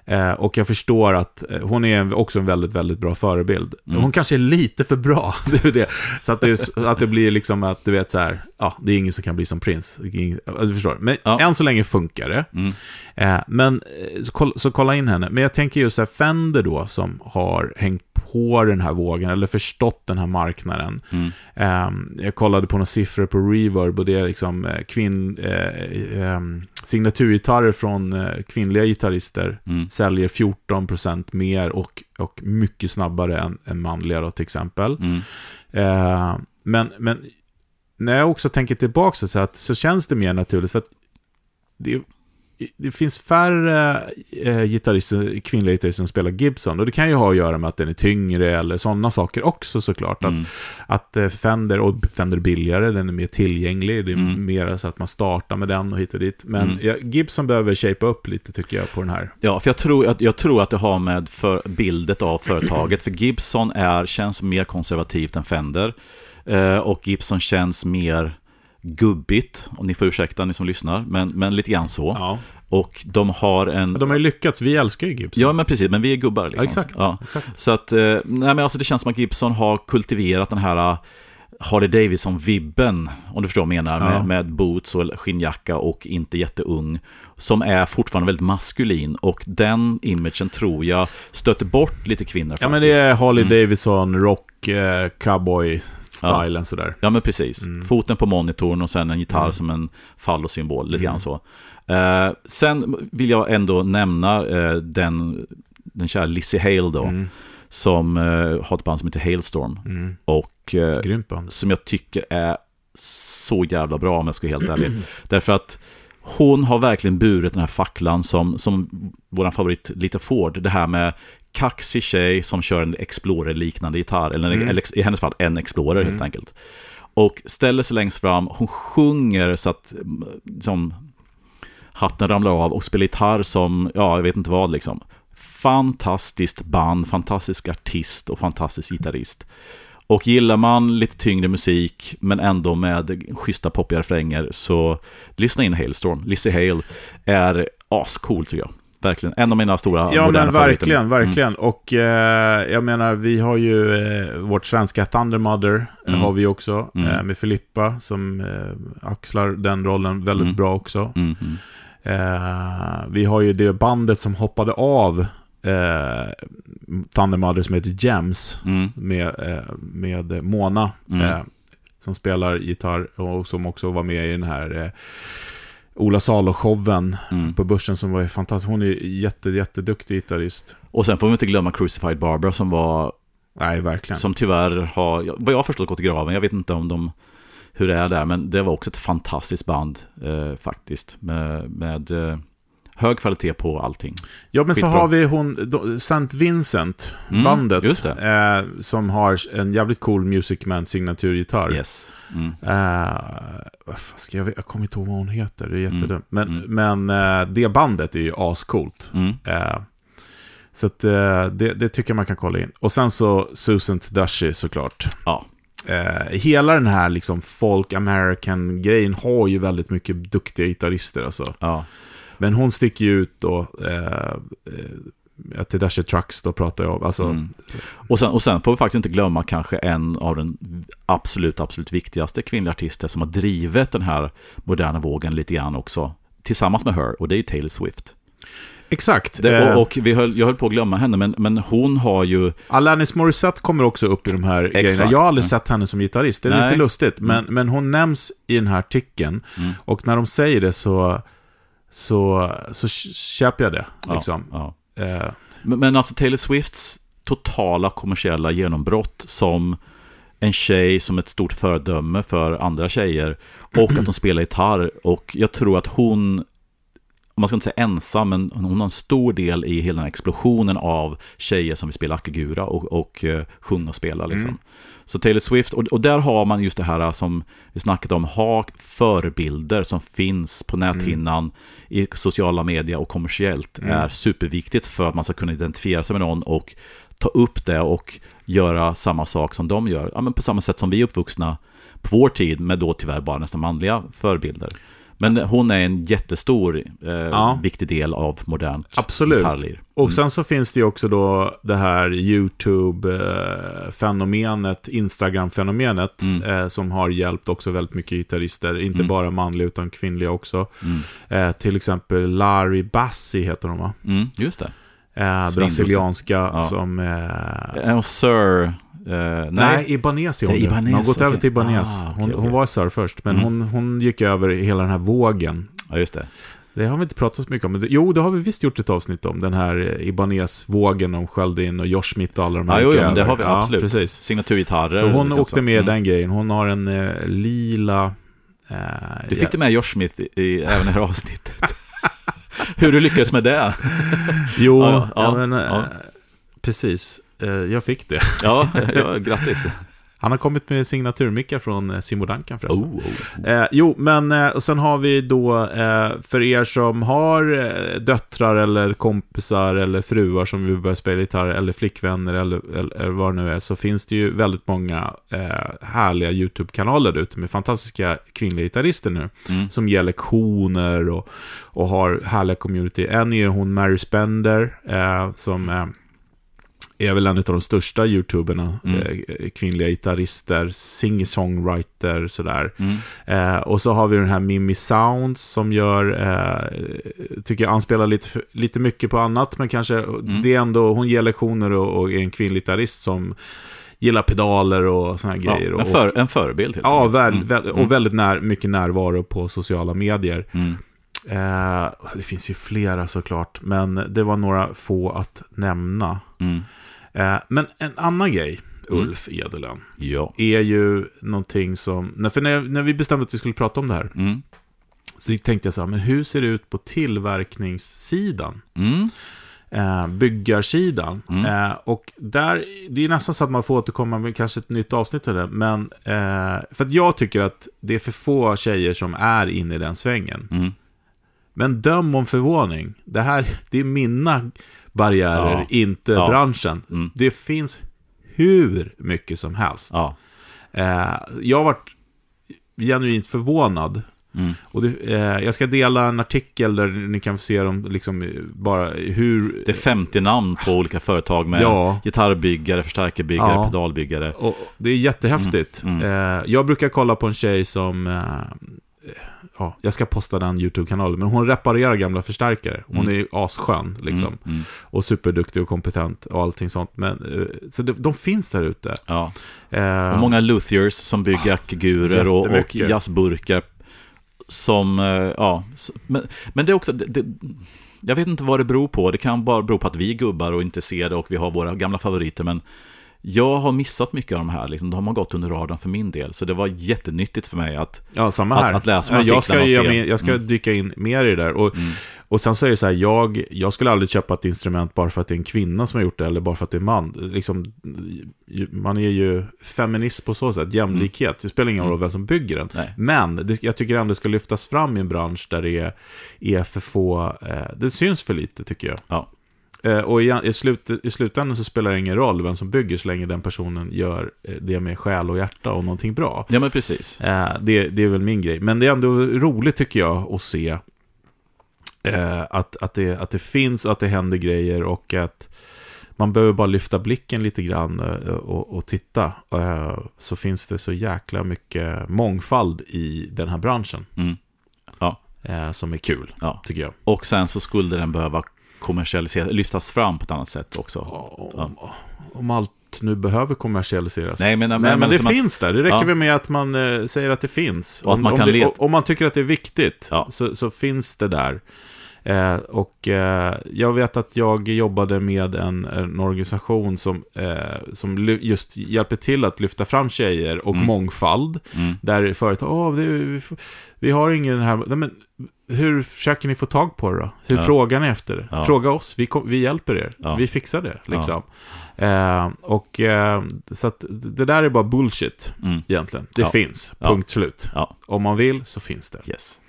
Eh, och jag förstår att eh, hon är också en väldigt, väldigt bra förebild. Mm. Hon kanske är lite för bra, det är det. Så att det, att det blir liksom att du vet så här, ja, det är ingen som kan bli som prins. Ingen- Du förstår. Men Ja. än så länge funkar det. Mm. Eh, men, eh, så, kolla, så kolla in henne. Men jag tänker just så här, Fender då, som har hängt på den här vågen, eller förstått den här marknaden. Mm. Ehm, jag kollade på några siffror på Reverb och det är liksom eh, kvinn, eh, ehm, signaturgitarrer från eh, kvinnliga gitarrister Mm. säljer 14% mer och, och mycket snabbare än, än manliga då, till exempel. Mm. Eh, men, men när jag också tänker tillbaka så, att, så känns det mer naturligt för att det, det finns färre eh, gitarrister, kvinnliga gitarrister som spelar Gibson och det kan ju ha att göra med att den är tyngre eller sådana saker också såklart. Att, Mm. att eh, Fender, och Fender är billigare, den är mer tillgänglig, det är Mm. mer så att man startar med den och hit och dit. Men Mm. ja, Gibson behöver shape upp lite tycker jag på den här. Ja, för jag tror, att, jag tror att det har med för bildet av företaget. För Gibson är, känns mer konservativt än Fender. Eh, och Gibson känns mer gubbigt, om ni får ursäkta ni som lyssnar, men, men lite grann så. Ja. Och de har en... De har ju lyckats, vi älskar ju Gibson. Ja, men precis, men vi är gubbar Ja, liksom. exakt. Ja. exakt. Så att, eh, nej men alltså det känns som att Gibson har kultiverat den här eh, Harley Davidson-vibben, om du förstår vad jag menar, Ja. med, med boots och skinnjacka och inte jätteung, som är fortfarande väldigt maskulin och den imagen tror jag stöter bort lite kvinnor Ja, faktiskt. men det är Harley Mm. Davidson, rock, eh, cowboy-stylen sådär. Ja, men precis. Mm. Foten på monitorn och sen en gitarr Mm. som en fallosymbol, lite Mm. grann så. Eh, sen vill jag ändå nämna eh, den, den kära Lizzie Hale då, Mm. som eh, har ett band som heter Hailstorm. Mm. Och eh, som jag tycker är så jävla bra om jag ska vara helt ärlig. Därför att hon har verkligen burit den här facklan som, som vår favorit Lita Ford, det här med kaxig tjej som kör en Explorer-liknande gitarr, eller, Mm. i hennes fall en Explorer helt Mm. enkelt. Och ställer sig längst fram, hon sjunger så att mm, som hatten ramlar av och spelar gitarr som, ja, jag vet inte vad liksom. Fantastiskt band, fantastisk artist och fantastisk gitarrist. Och gillar man lite tyngre musik, men ändå med schyssta poppiga refränger, så lyssna in Hailstorm. Lizzie Hale är ascool tycker jag. Verkligen. En av mina stora Ja, men favoriter. verkligen, Mm. verkligen. Och eh, jag menar, vi har ju eh, vårt svenska Thunder Mother, eh, Mm. har vi också, Mm. eh, med Filippa, som eh, axlar den rollen väldigt Mm. bra också. Mm, mm. Eh, vi har ju det bandet som hoppade av eh, Thunder Mother som heter Gems, med, med Mona, som spelar gitarr och som också var med i den här Ola Salo-showen Mm. på börsen som var fantastisk. Hon är jätte, jätteduktig gitarrist. Och sen får vi inte glömma Crucified Barbara som var Nej, verkligen. Som tyvärr har, vad jag har förstått, gått i graven. Jag vet inte om de, hur det är där, men det var också ett fantastiskt band eh, faktiskt. Med, med eh, hög kvalitet på allting. Ja, men så Skitbra. har vi hon, St. Vincent, Mm, bandet, eh, som har en jävligt cool Music Man signaturgitarr. Yes. Mm. Eh, ska jag, jag kommer inte ihåg vad hon heter, det är jättedumt. Men, Mm. men eh, det bandet är ju ascoolt. Mm. Eh, så att, eh, det, det tycker jag man kan kolla in. Och sen så Susan Tadashi såklart. Ja. Eh, hela den här liksom folk American grejen har ju väldigt mycket duktiga gitarrister alltså. Ja. Men hon sticker ju ut då. Eh, eh, Tadashi Trucks då pratar jag om. Alltså, Mm. Och, sen, och sen får vi faktiskt inte glömma kanske en av den absolut, absolut viktigaste kvinnliga artister som har drivit den här moderna vågen lite grann också. Tillsammans med Her, och det är Taylor Swift. Exakt. Det, Eh, och och vi höll, jag höll på att glömma henne, men, men hon har ju... Alanis Morissette kommer också upp i de här grejerna. Jag har aldrig Mm. sett henne som gitarrist, det är Nej. lite lustigt. Men, men hon nämns i den här artikeln. Mm. Och när de säger det så, så, så köper jag det. Ja, Liksom. ja. Eh, Men, men alltså Taylor Swifts totala kommersiella genombrott som en tjej som ett stort föredöme för andra tjejer och att hon spelar gitarr och jag tror att hon man ska inte säga ensam, men hon har en stor del i hela den här explosionen av tjejer som vill spela akagura och, och uh, sjunga och spela. Liksom. Mm. Så Taylor Swift, och, och där har man just det här som vi snackat om, ha förebilder som finns på näthinnan i sociala medier och kommersiellt Mm. är superviktigt för att man ska kunna identifiera sig med någon och ta upp det och göra samma sak som de gör. Ja, men på samma sätt som vi är uppvuxna på vår tid med då tyvärr bara nästan manliga förebilder. Men hon är en jättestor, eh, Ja. viktig del av modernt Absolut. gitarrlir. Och sen så finns det ju också då det här YouTube-fenomenet, Instagram-fenomenet, Mm. eh, som har hjälpt också väldigt mycket gitarrister, inte Mm. bara manliga utan kvinnliga också. Mm. Eh, till exempel Larry Bassi heter hon va? Mm, just det. Eh, brasilianska Ja. som... Eh, Eh, Och Sir... Eh, nej. nej, Ibanez är hon. Ibanez, Hon har gått över okej. till Ibanez. Ah, okej, hon, okej. hon var Sir först, men Mm. hon, hon gick över hela den här vågen. Ja, just det. Det har vi inte pratat så mycket om. Men det, jo, det har vi visst gjort ett avsnitt om. Den här Ibanez-vågen de sköljde in och Josh Smith och alla de här Ja, jo, jo, det över. har vi Ja, absolut. precis. Signaturgitarrer. Så hon åkte så. med Mm. den grejen. Hon har en eh, lila... Eh, Du fick det med Josh Smith i, i även det här avsnittet. Hur du lyckades med det. Jo, Ja, ja, ja, men, eh, ja. precis. Eh, jag fick det. Ja, ja grattis. Han har kommit med signaturmickar från eh, Simo Duncan förresten. Oh, oh. Eh, jo, men eh, och sen har vi då eh, för er som har eh, döttrar eller kompisar eller fruar som vill börja spela gitarr eller flickvänner eller, eller, eller vad det nu är så finns det ju väldigt många härliga YouTube-kanaler där ute med fantastiska kvinnliga gitarrister nu Mm. som ger lektioner och, och har härliga community. En är hon Mary Spender som är väl en av de största YouTuberna, Mm. eh, kvinnliga gitarrister, singer-songwriter, sådär. Mm. Eh, och så har vi den här Mimi Sounds som gör, eh, tycker jag anspelar lite, lite mycket på annat, men kanske det är ändå, hon ger lektioner och, och är en kvinnlig gitarrist som gillar pedaler och här Ja, grejer. en, och, för, en förebild helt Ja, väl, Mm. väl, och väldigt när, mycket närvaro på sociala medier. Mm. Eh, det finns ju flera såklart, men det var några få att nämna. Mm. Eh, men en annan grej, Mm. Ulf Edelen, Ja. är ju någonting som... När, för när, när vi bestämde att vi skulle prata om det här, Mm. så tänkte jag så här, men hur ser det ut på tillverkningssidan? Mm. Eh, byggarsidan. Mm. Eh, och där, det är nästan så att man får återkomma med kanske ett nytt avsnitt till det. Men, eh, för att jag tycker att det är för få tjejer som är inne i den svängen. Mm. Men döm om förvåning. Det här, det är mina barriärer, Ja. inte Ja. branschen. Mm. Det finns hur mycket som helst. Ja. Eh, jag har varit genuint förvånad. Mm. Och det, eh, jag ska dela en artikel där ni kan få se dem, liksom, eh, bara hur... Det är 50 namn på olika företag med Ja. gitarrbyggare, förstärkarbyggare, Ja. pedalbyggare. Och det är jättehäftigt. Mm, Eh, jag brukar kolla på en tjej som... Ja, jag ska posta den YouTube-kanalen, men hon reparerar gamla förstärkare. Hon Mm. är asskön, liksom. Mm. Mm. Och superduktig och kompetent och allting sånt. Men, eh, så de, de finns där ute. Ja. Eh, Och många luthiers som bygger akgurer och, och jättemycket. jazzburkar. Som, eh, ja, men, men det är också, det, det, jag vet inte vad det beror på. Det kan bara bero på att vi är gubbar och intresserade och vi har våra gamla favoriter. Men jag har missat mycket av de här, liksom. de har gått under radarn för min del. Så det var jättenyttigt för mig att, Ja, samma Att- här. att läsa de Eh, jag ska, och se. mig, jag ska Mm. dyka in mer i det där. Och, mm, och sen så är det så här, jag, jag skulle aldrig köpa ett instrument bara för att det är en kvinna som har gjort det, eller bara för att det är man. Liksom, man är ju feminist på så sätt, jämlikhet. Det spelar ingen roll vem som bygger den. nej. Men det, jag tycker ändå det ska lyftas fram i en bransch där det är, är för få, eh, det syns för lite tycker jag. Ja. Eh, och i, i, slut, i slutändan så spelar det ingen roll vem som bygger så länge den personen gör eh, det med själ och hjärta och någonting bra. Ja, men precis. Eh, det, det är väl min grej. Men det är ändå roligt tycker jag att se att, att, det, att det finns och att det händer grejer och att man behöver bara lyfta blicken lite grann och, och titta. Så finns det så jäkla mycket mångfald i den här branschen Mm. eh, som är kul, Ja. tycker jag. Och sen så skulle den behöva kommersialiseras, lyftas fram på ett annat sätt också. Om, om allt nu behöver kommersialiseras. Nej, men- Nej, men- men, men det finns där. Det räcker Ja. väl med att man eh, säger att det finns. Och att om, man om, det, om man tycker att det är viktigt Ja. så, så finns det där. Eh, och eh, jag vet att jag jobbade med en, en organisation som, eh, som just hjälper till att lyfta fram tjejer och Mm. mångfald. Mm. Där företag, åh, det, vi, vi har ingen här, Nej, men hur försöker ni få tag på det då? Hur Ja. frågar ni efter det? Ja. Fråga oss, vi, kom, vi hjälper er. Ja. Vi fixar det, liksom. Eh, och eh, så att det där är bara bullshit, Mm. egentligen. Det finns, punkt slut. Om man vill så finns det. yes.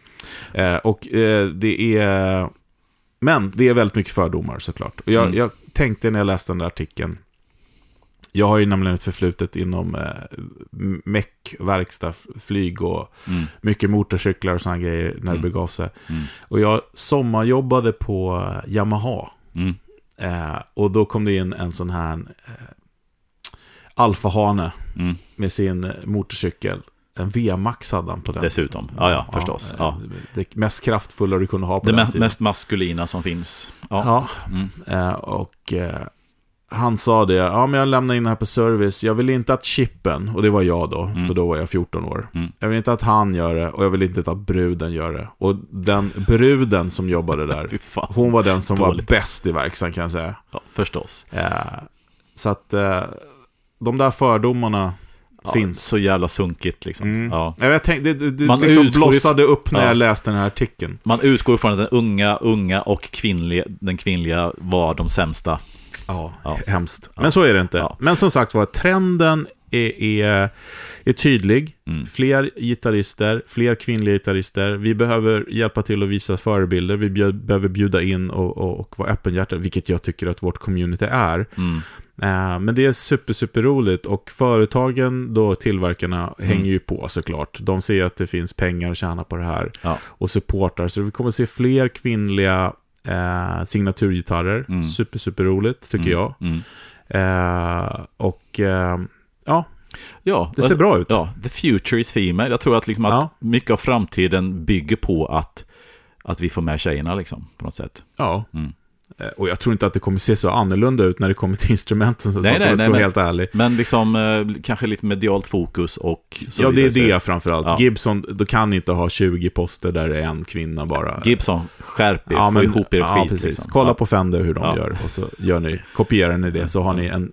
Eh, och eh, det är... Men det är väldigt mycket fördomar såklart. Och jag, Mm. jag tänkte när jag läste den där artikeln, jag har ju nämligen ett förflutet inom eh, meck, verkstad, flyg och Mm. mycket motorcyklar och sådana grejer när det Mm. begav sig. Mm. Och jag sommarjobbade på Yamaha. Mm. Eh, och då kom det in en sån här eh, alfahane Mm. med sin motorcykel. En V-max hade han på den. Dessutom. Ja, ja, förstås. eh, Ja. Det mest kraftfulla du kunde ha på Det den tiden. mest maskulina som finns. Ja. Mm. eh, och eh, han sa det, ja men jag lämnar in den här på service, jag vill inte att chippen, och det var jag då, Mm. för då var jag 14 år. Mm. Jag vill inte att han gör det, och jag vill inte att bruden gör det. Och den bruden som jobbade där, hon var den som Dåligt. var bäst i verksamheten kan jag säga. Ja, förstås. Eh, så att eh, de där fördomarna Ja, finns. Så jävla sunkigt liksom. Mm. Ja. Ja, Jag tänkte, det, det Man liksom blossade upp när Ja. jag läste den här artikeln. Man utgår från att den unga, unga och kvinnliga, den kvinnliga var de sämsta. Ja, Ja. hemskt. Men så är det inte. Men som sagt var, trenden är, är, är tydlig. Mm. Fler gitarrister, fler kvinnliga gitarrister. Vi behöver hjälpa till att visa förebilder. Vi bjud, behöver bjuda in och, och, och vara öppenhjärtade, vilket jag tycker att vårt community är. Mm. Eh, men det är super, super roligt och företagen, då tillverkarna, Mm. hänger ju på såklart. De ser att det finns pengar att tjäna på det här Ja. och supportar. Så vi kommer att se fler kvinnliga eh, signaturgitarrer. Mm. Super, super roligt tycker Mm. jag. Mm. Eh, och eh, ja, Ja, det ser bra ut. Ja, the future is female. Jag tror att, liksom att Ja. mycket av framtiden bygger på att, att vi får med tjejerna liksom, på något sätt. Ja. Mm. Eh, Och jag tror inte att det kommer se så annorlunda ut när det kommer till instrumenten. Så Nej, nej, nej, ska nej, vara helt ärlig. Men liksom eh, kanske lite medialt fokus och så ja, det är det framförallt. Ja. Gibson, du kan inte ha 20 poster där det är en kvinna bara. Gibson, skärp er, Ja, få men, ihop er ja, skit. precis. liksom. Kolla ja. på Fender hur de gör och så gör ni, kopierar ni det så har ni en...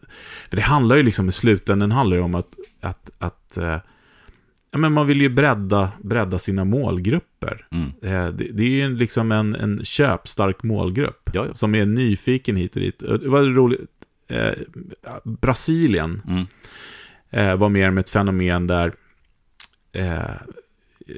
För det handlar ju liksom i slutändan handlar det om att, att, att eh, men man vill ju bredda, bredda sina målgrupper. Mm. Eh, det, det är ju liksom en, en köpstark målgrupp Ja, ja. som är nyfiken hit och dit. Och Det var roligt. Eh, Brasilien Mm. eh, var mer med ett fenomen där eh,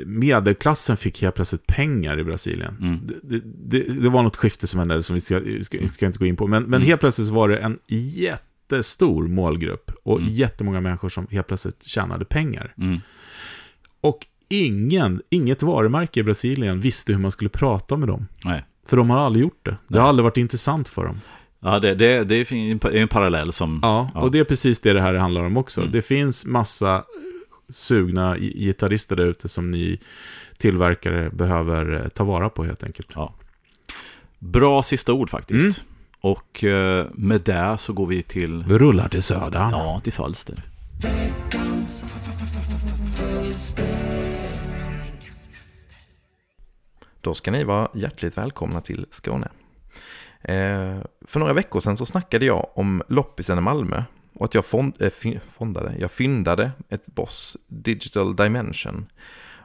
medelklassen fick helt plötsligt pengar i Brasilien. Mm. Det, det, det var något skifte som hände som vi ska, ska, ska inte gå in på. Men, men Mm. helt plötsligt var det en jättestor målgrupp och Mm. jättemånga människor som helt plötsligt tjänade pengar. Mm. Och ingen, inget varumärke i Brasilien visste hur man skulle prata med dem. Nej. För de har aldrig gjort det. Det Nej. har aldrig varit intressant för dem. Ja, det, det, det är en- parallell som... Ja, Ja. och det är precis det det här handlar om också. Mm. Det finns massa eh, sugna gi- gitarrister där ute som ni tillverkare behöver eh, ta vara på helt enkelt. Ja. Bra sista ord faktiskt. Mm. Och eh, med det så går vi till... Vi rullar till södern. Ja, till Falster. Då ska ni vara hjärtligt välkomna till Skåne. Eh, för några veckor sedan så snackade jag om loppisen i Malmö och att jag fond, eh, fondade, jag fyndade ett Boss Digital Dimension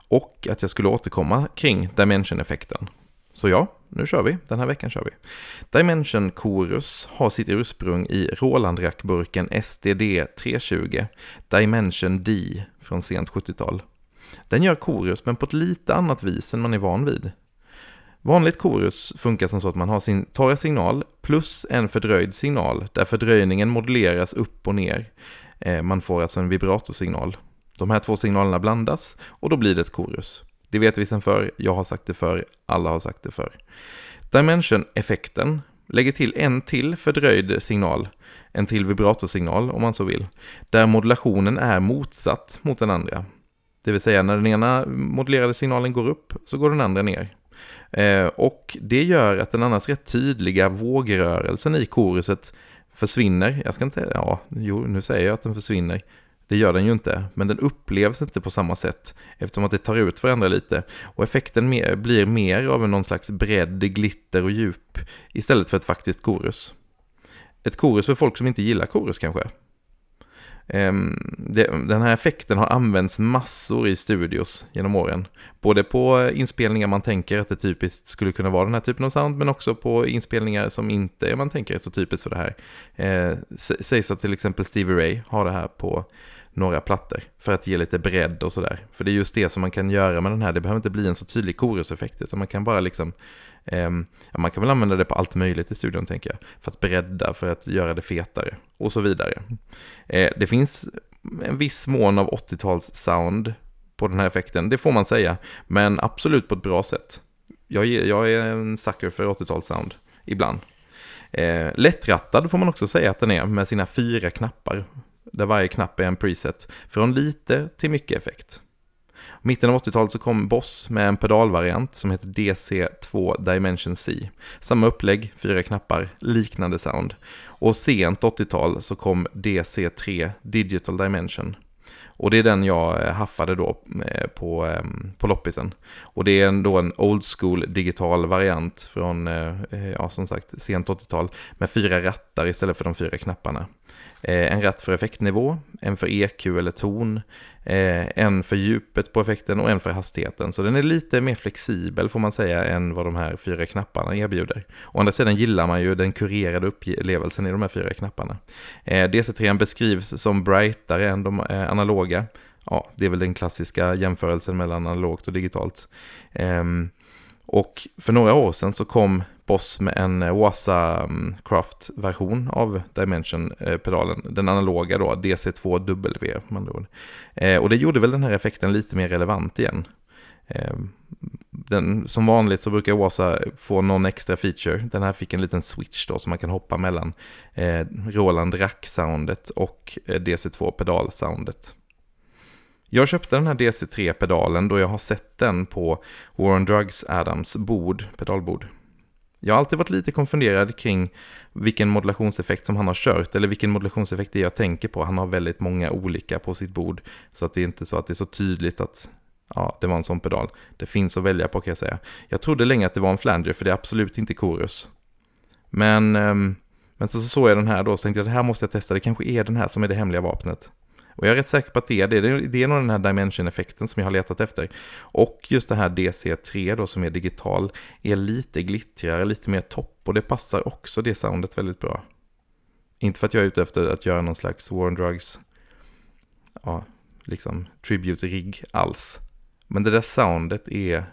och att jag skulle återkomma kring Dimension-effekten. Så ja, nu kör vi. Den här veckan kör vi. Dimension Chorus har sitt ursprung i Roland-rackburken SDD 320 Dimension D från sent 70-tal. Den gör chorus men på ett lite annat vis än man är van vid. Vanligt korus funkar som så att man har sin torra signal plus en fördröjd signal där fördröjningen moduleras upp och ner. Eh, man får alltså en vibratorsignal. De här två signalerna blandas och då blir det ett korus. Det vet vi sedan för, jag har sagt det för, alla har sagt det för. Dimension-effekten lägger till en till fördröjd signal, en till vibratorsignal om man så vill, där modulationen är motsatt mot den andra. Det vill säga när den ena modulerade signalen går upp så går den andra ner. Eh, och det gör att den annars rätt tydliga vågrörelsen i koruset försvinner. Jag ska inte säga, ja, jo, nu säger jag att den försvinner. Det gör den ju inte, men den upplevs inte på samma sätt eftersom att det tar ut varandra lite och effekten mer, blir mer av någon slags bredd, glitter och djup istället för ett faktiskt korus. Ett korus för folk som inte gillar korus kanske. Ehm, den här effekten har använts massor i studios genom åren. Både på inspelningar man tänker att det typiskt skulle kunna vara den här typen av sound, men också på inspelningar som inte man tänker är så typiskt för det här. Eh, sägs att till exempel Stevie Ray har det här på några plattor för att ge lite bredd och sådär. För det är just det som man kan göra med den här, det behöver inte bli en så tydlig koruseffekt, utan man kan bara liksom Ehm, ja, man kan väl använda det på allt möjligt i studion tänker jag. För att bredda, för att göra det fetare och så vidare. Eh, det finns en viss mån av 80-tals sound på den här effekten, det får man säga. Men absolut på ett bra sätt. Jag, jag är en sucker för 80-tals sound, ibland. Eh, Lättrattad får man också säga att den är med sina fyra knappar. Där varje knapp är en preset. Från lite till mycket effekt. Mitten av 80-talet så kom Boss med en pedalvariant som heter DC2 Dimension C. Samma upplägg, fyra knappar, liknande sound. Och sent 80-tal så kom DC3 Digital Dimension. Och det är den jag eh, haffade då eh, på, ehm, på loppisen. Och det är då en old school digital variant från, eh, ja som sagt, sent 80-tal med fyra rattar istället för de fyra knapparna. Eh, en ratt för effektnivå, en för EQ eller ton, eh, en för djupet på effekten och en för hastigheten. Så den är lite mer flexibel får man säga än vad de här fyra knapparna erbjuder. Å andra sidan gillar man ju den kurerade upplevelsen i de här fyra knapparna. Eh, DC3 beskrivs som brightare än de analoga. Ja, det är väl den klassiska jämförelsen mellan analogt och digitalt. Ehm, och för några år sedan så kom Boss med en eh, Wasa mm, Craft-version av Dimension-pedalen. Den analoga då, DC2W. Man eh, och det gjorde väl den här effekten lite mer relevant igen. Eh, den, som vanligt så brukar Wasa få någon extra feature. Den här fick en liten switch då som man kan hoppa mellan Roland Rack-soundet och DC2-pedal-soundet. Jag köpte den här DC3-pedalen då jag har sett den på Warren Drugs Adams bord, pedalbord. Jag har alltid varit lite konfunderad kring vilken modulationseffekt som han har kört, eller vilken modulationseffekt det är jag tänker på. Han har väldigt många olika på sitt bord, så att det är inte så att det är så tydligt att ja, det var en sån pedal. Det finns att välja på kan jag säga. Jag trodde länge att det var en flanger, för det är absolut inte chorus. Men, ehm, men så såg jag den här då, så tänkte jag det här måste jag testa, det kanske är den här som är det hemliga vapnet. Och jag är rätt säker på att det är det. Det är nog den här dimension-effekten som jag har letat efter. Och just det här DC3 då som är digital är lite glittrigare, lite mer topp. Och det passar också det soundet väldigt bra. Inte för att jag är ute efter att göra någon slags War on Drugs, ja, liksom tribute-rigg alls. Men det där soundet är,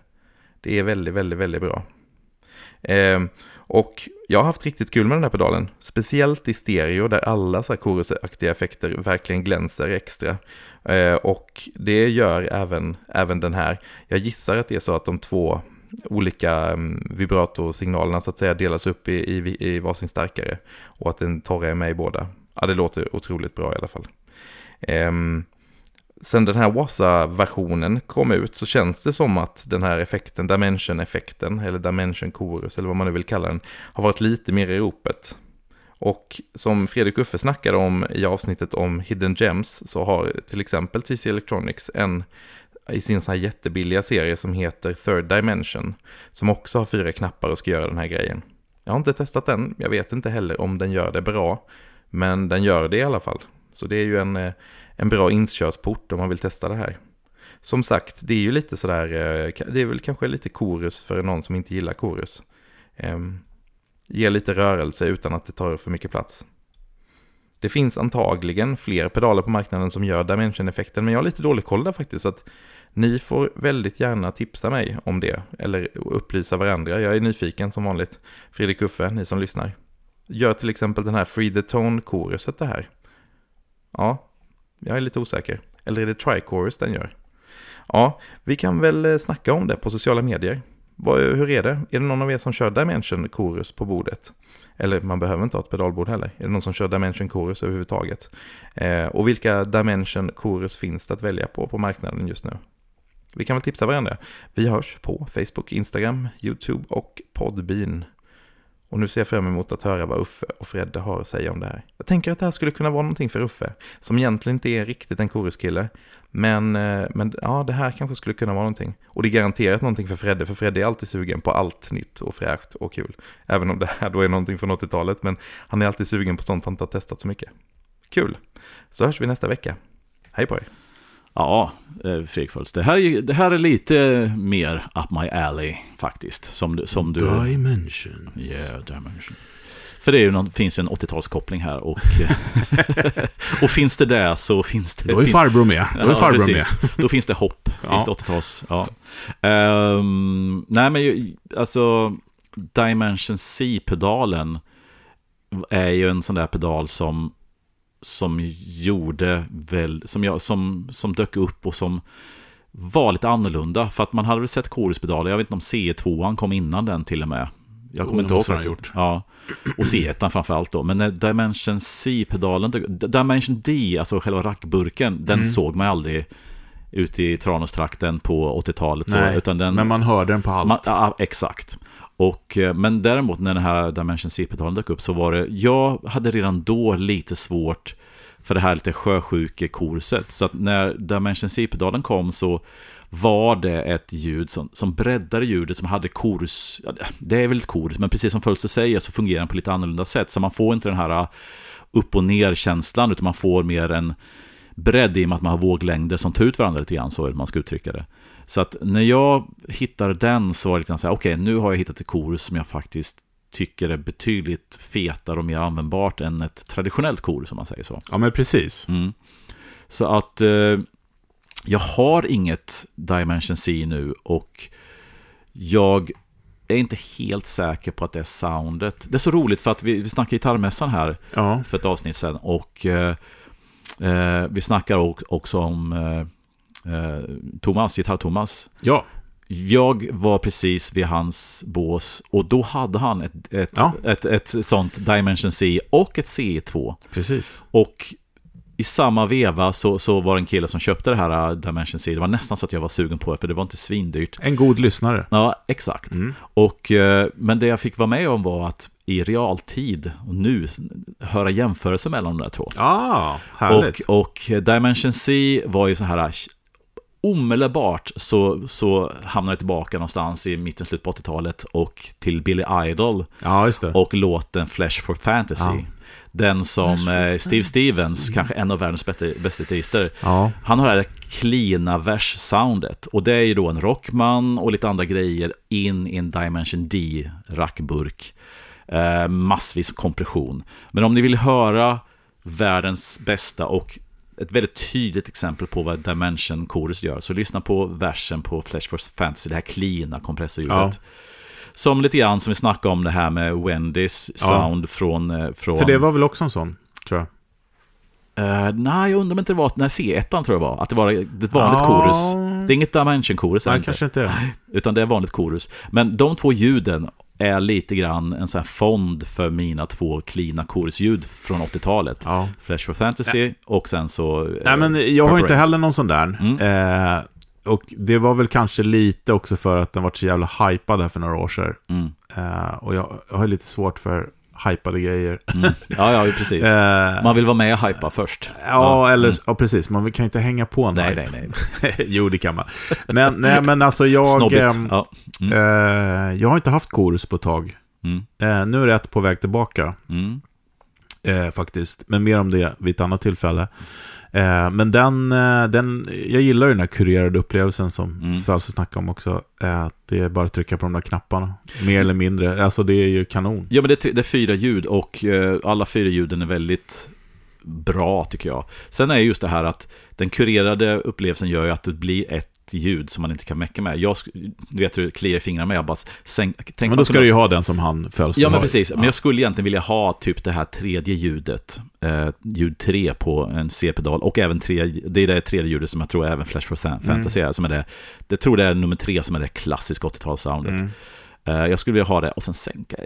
det är väldigt, väldigt, väldigt bra. Eh, och jag har haft riktigt kul med den här pedalen. Speciellt i stereo där alla så här chorusaktiga effekter verkligen glänser extra. Eh, och det gör även, även den här. Jag gissar att det är så att de två olika mm, um, vibratosignalerna så att säga delas upp i, i, i varsin starkare. Och att den torra är med i båda. Ja, det låter otroligt bra i alla fall. Um, sen den här Wassa-versionen kom ut så känns det som att den här effekten, Dimension-effekten, eller Dimension Chorus, eller vad man nu vill kalla den, har varit lite mer i ropet. Och som Fredrik Uffe snackade om i avsnittet om Hidden Gems så har till exempel TC Electronics en i sin så här jättebilliga serie som heter Third Dimension, som också har fyra knappar och ska göra den här grejen. Jag har inte testat den, jag vet inte heller om den gör det bra, men den gör det i alla fall. Så det är ju en, eh, en bra inkörsport om man vill testa det här. Som sagt, det är ju lite sådär, eh, det är väl kanske lite korus för någon som inte gillar korus. Ehm, ge ger lite rörelse utan att det tar för mycket plats. Det finns antagligen fler pedaler på marknaden som gör Dimension-effekten, men jag har lite dålig koll där faktiskt. Så att ni får väldigt gärna tipsa mig om det, eller upplysa varandra. Jag är nyfiken som vanligt. Fredrik Uffe, ni som lyssnar. Gör till exempel den här Free the Tone-koruset det här. Ja, jag är lite osäker. Eller är det Trichorus den gör? Ja, vi kan väl eh, snacka om det på sociala medier. Hur är det? Är det någon av er som kör Dimension Chorus på bordet? Eller man behöver inte ha ett pedalbord heller. Är det någon som kör Dimension Chorus överhuvudtaget? Eh, och vilka Dimension Chorus finns det att välja på på marknaden just nu? Vi kan väl tipsa varandra. Vi hörs på Facebook, Instagram, YouTube och Podbean. Och nu ser jag fram emot att höra vad Uffe och Fredde har att säga om det här. Jag tänker att det här skulle kunna vara någonting för Uffe, som egentligen inte är riktigt en koruskille. Men, eh, men ja, det här kanske skulle kunna vara någonting. Och det är garanterat någonting för Fredde, för Fredde är alltid sugen på allt nytt och fräscht och kul. Även om det här då är någonting från 80-talet, men han är alltid sugen på sånt han inte har testat så mycket. Kul! Så hörs vi nästa vecka. Hej på er! Ja, eh, Fredrik Fölst, det här, är- det här är lite mer up my alley faktiskt. Som, du- som du... Dimensions. Yeah, dimension. För det är ju någon, finns ju en 80-talskoppling här och, och finns det där så finns det... Då är farbror med. Då är Ja, farbror precis. med. Då finns det hopp. Ja. Finns det 80-tals. Ja. Ehm, nej, men ju- alltså Dimension C-pedalen är ju en sån där pedal som som gjorde väl, som, jag, som, som dök upp och som var lite annorlunda. För att man hade väl sett koruspedaler, jag vet inte om C2 kom innan den till och med. Jag kommer inte ihåg. den gjort. Ja. Och C1 framförallt då. Men Dimension C-pedalen, Dimension D, alltså själva rackburken, den Mm. såg man aldrig ute i Tranåstrakten på 80-talet. så, Nej, utan den, Men man hörde den på allt. man, ja, exakt. Och, eh, men däremot när den här Dimension C-pedalen dök upp så var det, jag hade redan då lite svårt för det här lite sjösjukekurset. Så att när Dimension C-pedalen kom så var det ett ljud som, som breddade ljudet som hade korus, det är väl ett korus, men precis som Fölster säger så fungerar den på lite annorlunda sätt. Så man får inte den här ah, upp och ner-känslan, utan man får mer en bredd i och med att man har våglängder som tar ut varandra lite grann, så är det man ska uttrycka det. Så att när jag hittade den så var det lite så här, okej, nu har jag hittat ett korus som jag faktiskt tycker är betydligt fetare och mer användbart än ett traditionellt korus, om man säger så. Ja, men precis. Mm. Så att eh, jag har inget Dimension C nu och jag är inte helt säker på att det är soundet. Det är så roligt för att vi, vi snackade gitarrmässan här Ja. för ett avsnitt sedan och eh, eh, vi snackar också om eh, Thomas, gitarr-Thomas. Ja. Jag var precis vid hans bås och då hade han ett, ett, Ja. ett, ett sånt Dimension C och ett C2. Precis. Och i samma veva så, så var det en kille som köpte det här uh, Dimension C. Det var nästan så att jag var sugen på det, för det var inte svindyrt. En god lyssnare. Ja, exakt. Mm. Och, eh, men det jag fick vara med om var att i realtid, och nu, höra jämförelser mellan de där två. Ja, härligt. Och, och Dimension C var ju så här, omedelbart så, så hamnade jag tillbaka någonstans i mitten, slutet på 80-talet och till Billy Idol ja, just det. och låten Flash for Fantasy. Ja. Den som eh, Steve Stevens, kanske en av världens bästa bästa gitarrister, Ja. han har det här cleana vers-soundet. Och det är ju då en rockman och lite andra grejer in i en Dimension D rackburk. Eh, massvis kompression. Men om ni vill höra världens bästa och ett väldigt tydligt exempel på vad Dimension Chorus gör, så lyssna på versen på Flash for Fantasy, det här cleana kompressorljudet. Ja. Som lite grann som vi snackade om det här med Wendys Ja. från, från, eh, från... För det var väl också en sån, tror jag. Eh, nej, jag undrar om inte det var när C1 tror jag var. Att det var ett vanligt Ja. korus. Det är inget Dimension-korus. Nej, inte. kanske inte. Utan det är vanligt korus. Men de två ljuden är lite grann en sån här fond för mina två cleana korusljud från 80-talet. Ja. Flash for Fantasy och sen så... eh, Nej, men jag har inte heller någon sån där. Mm. Eh, och det var väl kanske lite också för att den var så jävla hypad här för några år sedan. Mm, Eh, och jag, jag har lite svårt för hypade grejer. mm. Ja, ja, precis. Eh, Man vill vara med och hypa först. ja, eller mm. ja, precis. Man kan inte hänga på en Nej, hype. nej, nej. jo, det kan man. Men, nej, men alltså jag... Ehm, Ja. Mm. eh, jag har inte haft korus på ett tag. Mm. Eh, nu är ett på väg tillbaka. Mm. eh, faktiskt. Men mer om det vid ett annat tillfälle. Eh, men den, eh, den, jag gillar ju den här kurerade upplevelsen som Mm. Fölse snackade om också. Eh, det är bara att trycka på de där knapparna. Mer eller mindre. Alltså det är ju kanon. Ja, men det är, tre- det är fyra ljud och eh, alla fyra ljuden är väldigt bra tycker jag. Sen är just det här att den kurerade upplevelsen gör ju att det blir ett ljud som man inte kan mecka med. Jag du vet hur det kliar i fingrarna med, jag bara sänk, tänk Men då ska du ju ha den som han Fölse Ja, men precis. Ja. Men jag skulle egentligen vilja ha typ det här tredje ljudet, eh, ljud 3 på en C-pedal och även tre, det är det tredje ljudet som jag tror även Flash for San- Fantasy är, som är det, det tror det är nummer tre som är det klassiska 80-talssoundet. Mm. Eh, jag skulle vilja ha det och sen sänka,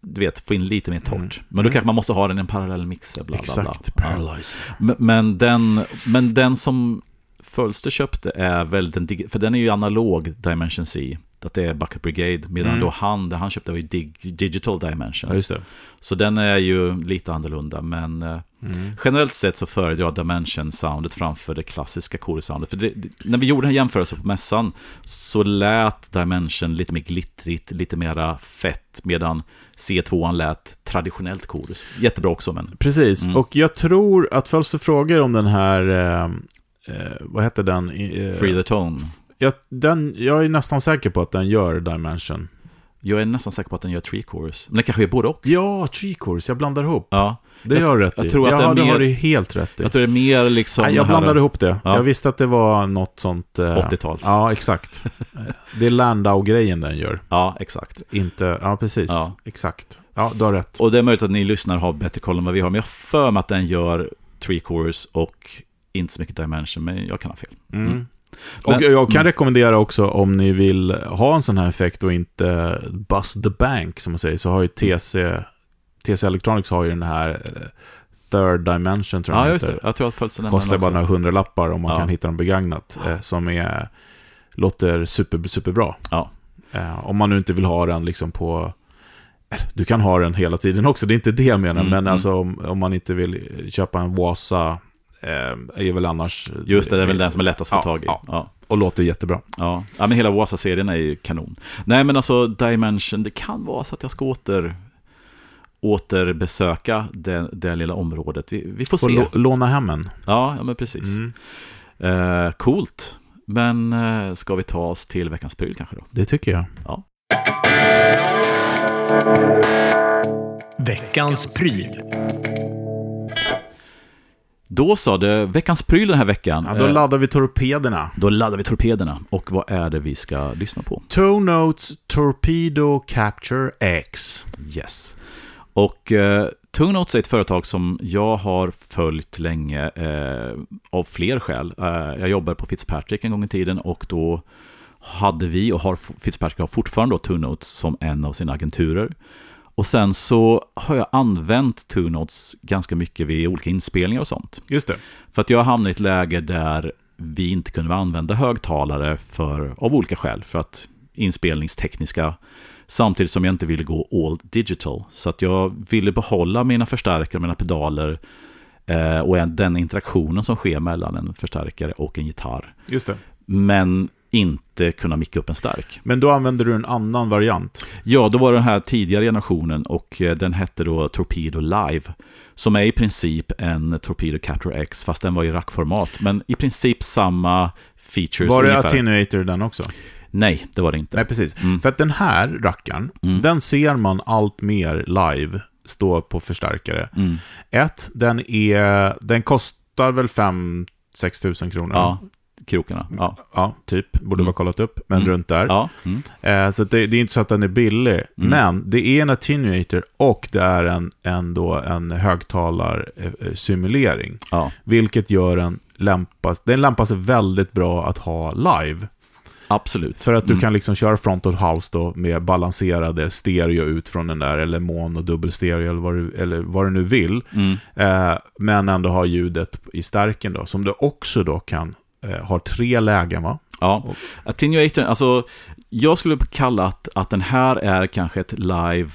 du vet, få in lite mer torrt. Mm. Men då Mm. kanske man måste ha den i en parallell mixer, bla bla bla. Exakt. Ja. Paralyze. Men, men, den, men den som Fölster köpte är väl den, dig- för den är ju analog Dimension C. att det är Bucket Brigade, medan Mm. då han, det han köpte var ju Dig, Digital Dimension. Ja, just det. Så den är ju lite annorlunda, men eh, Mm. generellt sett så föredrar jag Dimension-soundet framför det klassiska Chorus-soundet. För det, när vi gjorde den här jämförelsen på mässan så lät Dimension lite mer glittrigt, lite mera fett, medan C2 lät traditionellt Chorus. Jättebra också, men Precis, Mm. och jag tror att följs det frågor om den här, eh, vad heter den? Eh, Free the Tone. jag, den? Jag är nästan säker på att den gör Dimension. Jag är nästan säker på att den gör Tree Chorus. Men den kanske gör både och. Ja, Tree Course, jag blandar ihop. Ja, Det Jag- gör rätt jag i. tror att ja, det är det mer- har du helt rätt i. jag tror det är mer liksom... Nej, jag det här blandade ihop det. Ja. Jag visste att det var något sånt... eh, 80-tals. Ja. Ja, exakt. det är Landau-grejen den gör. exakt. Inte... Ja, precis. Ja. Exakt. Ja, du har rätt. Och det är möjligt att ni lyssnare har bättre koll än vad vi har, men jag har för mig att den gör Tree Chorus och inte så mycket Dimension, men jag kan ha fel. Mm. Mm. Och Men- jag kan mm. rekommendera också om ni vill ha en sån här effekt och inte bust the bank som man säger, så har ju TC, TC Electronics har ju den här eh, Third Dimension tror jag Ja, just det. Jag tror att Pulsen Kostar bara några hundralappar om man Ja. kan hitta dem begagnat. Eh, som är, låter super, superbra. Ja. Eh, om man nu inte vill ha den liksom på... eh, Du kan ha den hela tiden också, det är inte det jag menar. Mm, men mm. alltså om, om man inte vill köpa en Wasa, eh, är väl annars... Just det, det är väl den som är lättast att få Ja, tag i. ja. Ja. Och låter jättebra. Ja. ja, men hela Wasa-serien är ju kanon. Nej, men alltså Dimension, det kan vara så att jag ska åter återbesöka det, det lilla området. Vi, vi får Får se. lå- låna hem en. Ja, ja, men precis. Mm. Eh, coolt. Men eh, ska vi ta oss till veckans pryl kanske då? Det tycker jag. Veckans pryl. Då sa det veckans pryl den här veckan. Ja, då Eh, laddar vi torpederna. då laddar vi torpederna. Och vad är det vi ska lyssna på? Toe Notes Torpedo Capture X. Yes. Och eh, Two Notes är ett företag som jag har följt länge eh, av fler skäl. Eh, jag jobbade på Fitzpatrick en gång i tiden och då hade vi och har Fitzpatrick har fortfarande då Two Notes som en av sina agenturer. Och sen så har jag använt Two Notes ganska mycket vid olika inspelningar och sånt. Just det. För att jag hamnade i ett läge där vi inte kunde använda högtalare för, av olika skäl. För att inspelningstekniska, samtidigt som jag inte ville gå all digital. Så att jag ville behålla mina förstärkare, mina pedaler eh, och en- den interaktionen som sker mellan en förstärkare och en gitarr. Just det. Men inte kunna micka upp en stark. Men då använder du en annan variant. Ja, då var det den här tidigare generationen och eh, den hette då Torpedo Live. Som är i princip en Torpedo Capture X, fast den var i rackformat. Men i princip samma features Var det ungefär. attenuator den också? Nej, det var det inte. Nej, precis. Mm. För att den här rackaren, Mm. den ser man allt mer live stå på förstärkare. Mm. Ett, den, är, den kostar väl 5-6 tusen kronor. Ja, krokarna. Ja, Ja, typ. Borde Mm. vara kollat upp, men Mm. runt där. ja. Mm. Eh, så det, det är inte så att den är billig. Mm. Men det är en attenuator och det är en, en, då, en högtalarsimulering. ja. Vilket gör den lämpas, den lämpar sig väldigt bra att ha live. absolut. För att du Mm. kan liksom köra front of house då med balanserade stereo ut från den där, eller mono, dubbelstereo eller vad du, eller vad du nu vill. Mm. Eh, men ändå ha ljudet i stärken då, som du också då kan Eh, har tre lägen va? Ja, attenuator, alltså jag skulle kalla att, att den här är kanske ett live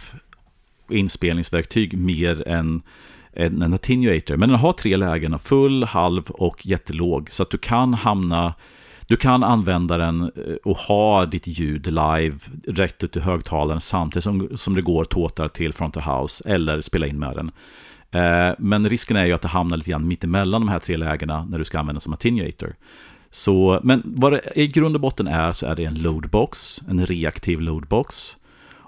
inspelningsverktyg mer än en, en attenuator. Men den har tre lägen, full, halv och jättelåg. Så att du kan hamna, du kan använda den eh, och ha ditt ljud live rätt ut i högtalaren samtidigt som, som det går tåtar till front of house eller spela in med den. Eh, men risken är ju att det hamnar lite grann mittemellan de här tre lägena när du ska använda som attenuator. Så, men vad det i grund och botten är så är det en loadbox, en reaktiv loadbox.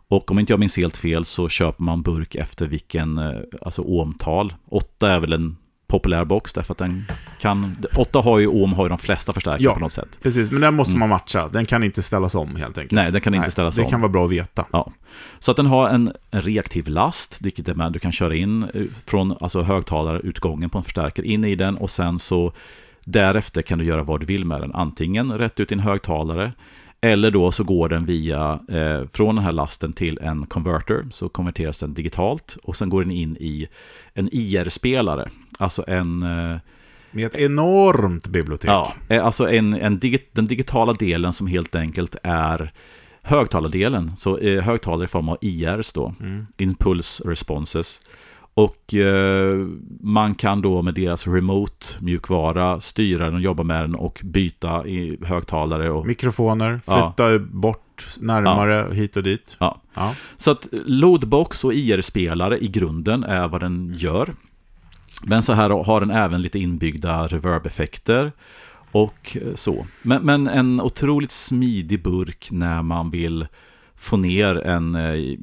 Och om inte jag minns helt fel så köper man burk efter vilken, eh, alltså ohmtal. 8 är väl en populär box därför att den kan, 8 har ju ohm, har ju de flesta förstärkare Ja. på något sätt. Precis, men den måste Mm. man matcha. Den kan inte ställas om helt enkelt. Nej, den kan inte ställas det om. kan vara bra att veta. Ja. Så att den har en, en reaktiv last, vilket är med du kan köra in eh, från alltså högtalarutgången på en förstärkare in i den och sen så därefter kan du göra vad du vill med den. Antingen rätt ut i en högtalare eller då så går den via eh, från den här lasten till en converter så konverteras den digitalt och sen går den in i en IR-spelare. Alltså en eh, Med ett enormt bibliotek. Ja, eh, alltså en, en digi den digitala delen som helt enkelt är högtalardelen. Så eh, högtalare i form av IRs då, Mm. Impulse Responses. Och eh, man kan då med deras remote mjukvara styra den och jobba med den och byta i högtalare. Och, Mikrofoner, Ja. flytta bort närmare hit och dit. ja. Ja. Så att loadbox och IR-spelare i grunden är vad den gör. Men så här har den även lite inbyggda reverb-effekter och så. Men, men en otroligt smidig burk när man vill få ner en eh,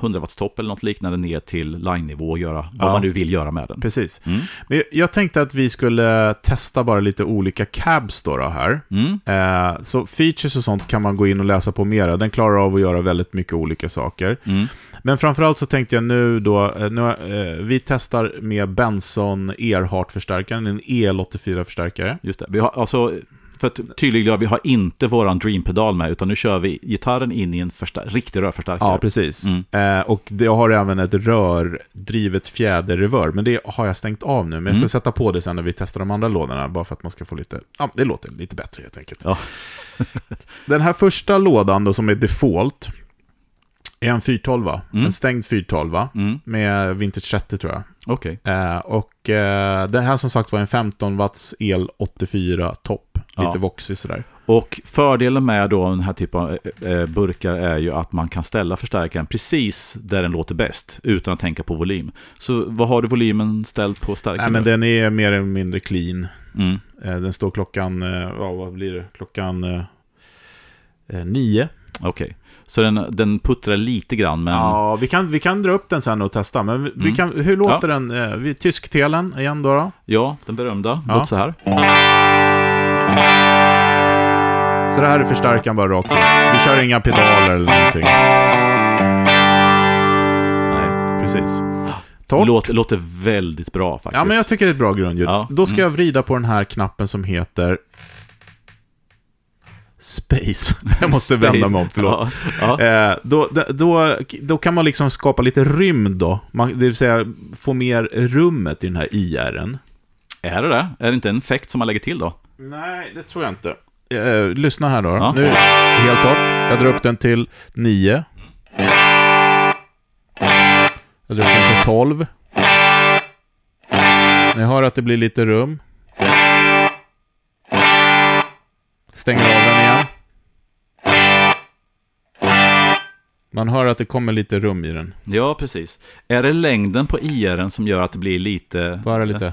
100 watts topp eller något liknande ner till line-nivå och göra vad Ja. man nu vill göra med den. Precis. Mm. Men jag- jag tänkte att vi skulle testa bara lite olika cabs då, då här. Mm. Eh, så features och sånt kan man gå in och läsa på mera. Den klarar av att göra väldigt mycket olika saker. Mm. Men framförallt så tänkte jag nu då, eh, nu, eh, vi testar med Benson Earhart-förstärkaren, en EL84-förstärkare. Just det. Vi har, alltså, för att tydliggöra, vi har inte våran Dream-pedal med, utan nu kör vi gitarren in i en riktig rörförstärkare. Ja, precis. Mm. Eh, och det har även ett rördrivet fjäderreverb, men det har jag stängt av nu. Men jag ska Mm. sätta på det sen när vi testar de andra lådorna, bara för att man ska få lite, ja, det låter lite bättre helt enkelt. Ja. Den här första lådan då, som är default, är en 412, Mm. en stängd 412 Mm. med Vintage 30 tror jag. Okej. Eh, och eh, den här som sagt var en 15 watts el 84 topp. Lite Ja. voxig sådär. Och fördelen med då den här typen av eh, eh, burkar är ju att man kan ställa förstärkaren precis där den låter bäst, utan att tänka på volym. Så vad har du volymen ställd på stärkaren? Nej men den är mer eller mindre clean. Mm. Eh, den står klockan, ja vad blir det? Klockan eh, nio. Okej. Så den, den puttrar lite grann, men... Ja, vi kan, vi kan dra upp den sen och testa. Men vi, vi Mm. kan, hur låter den? Eh, vi- Tysktelen igen då? då? Ja, den berömda. Ja. Låter så här. Så det här är förstärkaren bara rakt. Vi kör inga pedaler eller någonting. Nej. Precis. Torrt. Låter, låter väldigt bra faktiskt. Ja, men jag tycker det är ett bra grundljud. Ja. Då ska Mm. jag vrida på den här knappen som heter Space. Jag måste vända mig om, förlåt. Ja, ja. Eh, då, då, då kan man liksom skapa lite rymd då. Man, det vill säga få mer rummet i den här IRen. Är det det? Är det inte en effekt som man lägger till då? Nej, det tror jag inte. Eh, lyssna här då. Ja. Nu, helt torrt. Jag drar upp den till 9. Jag drar upp den till 12. Ni hör att det blir lite rum. Stänger av den igen. Man hör att det kommer lite rum i den. Ja, precis. Är det längden på IR som gör att det blir lite... Höra lite?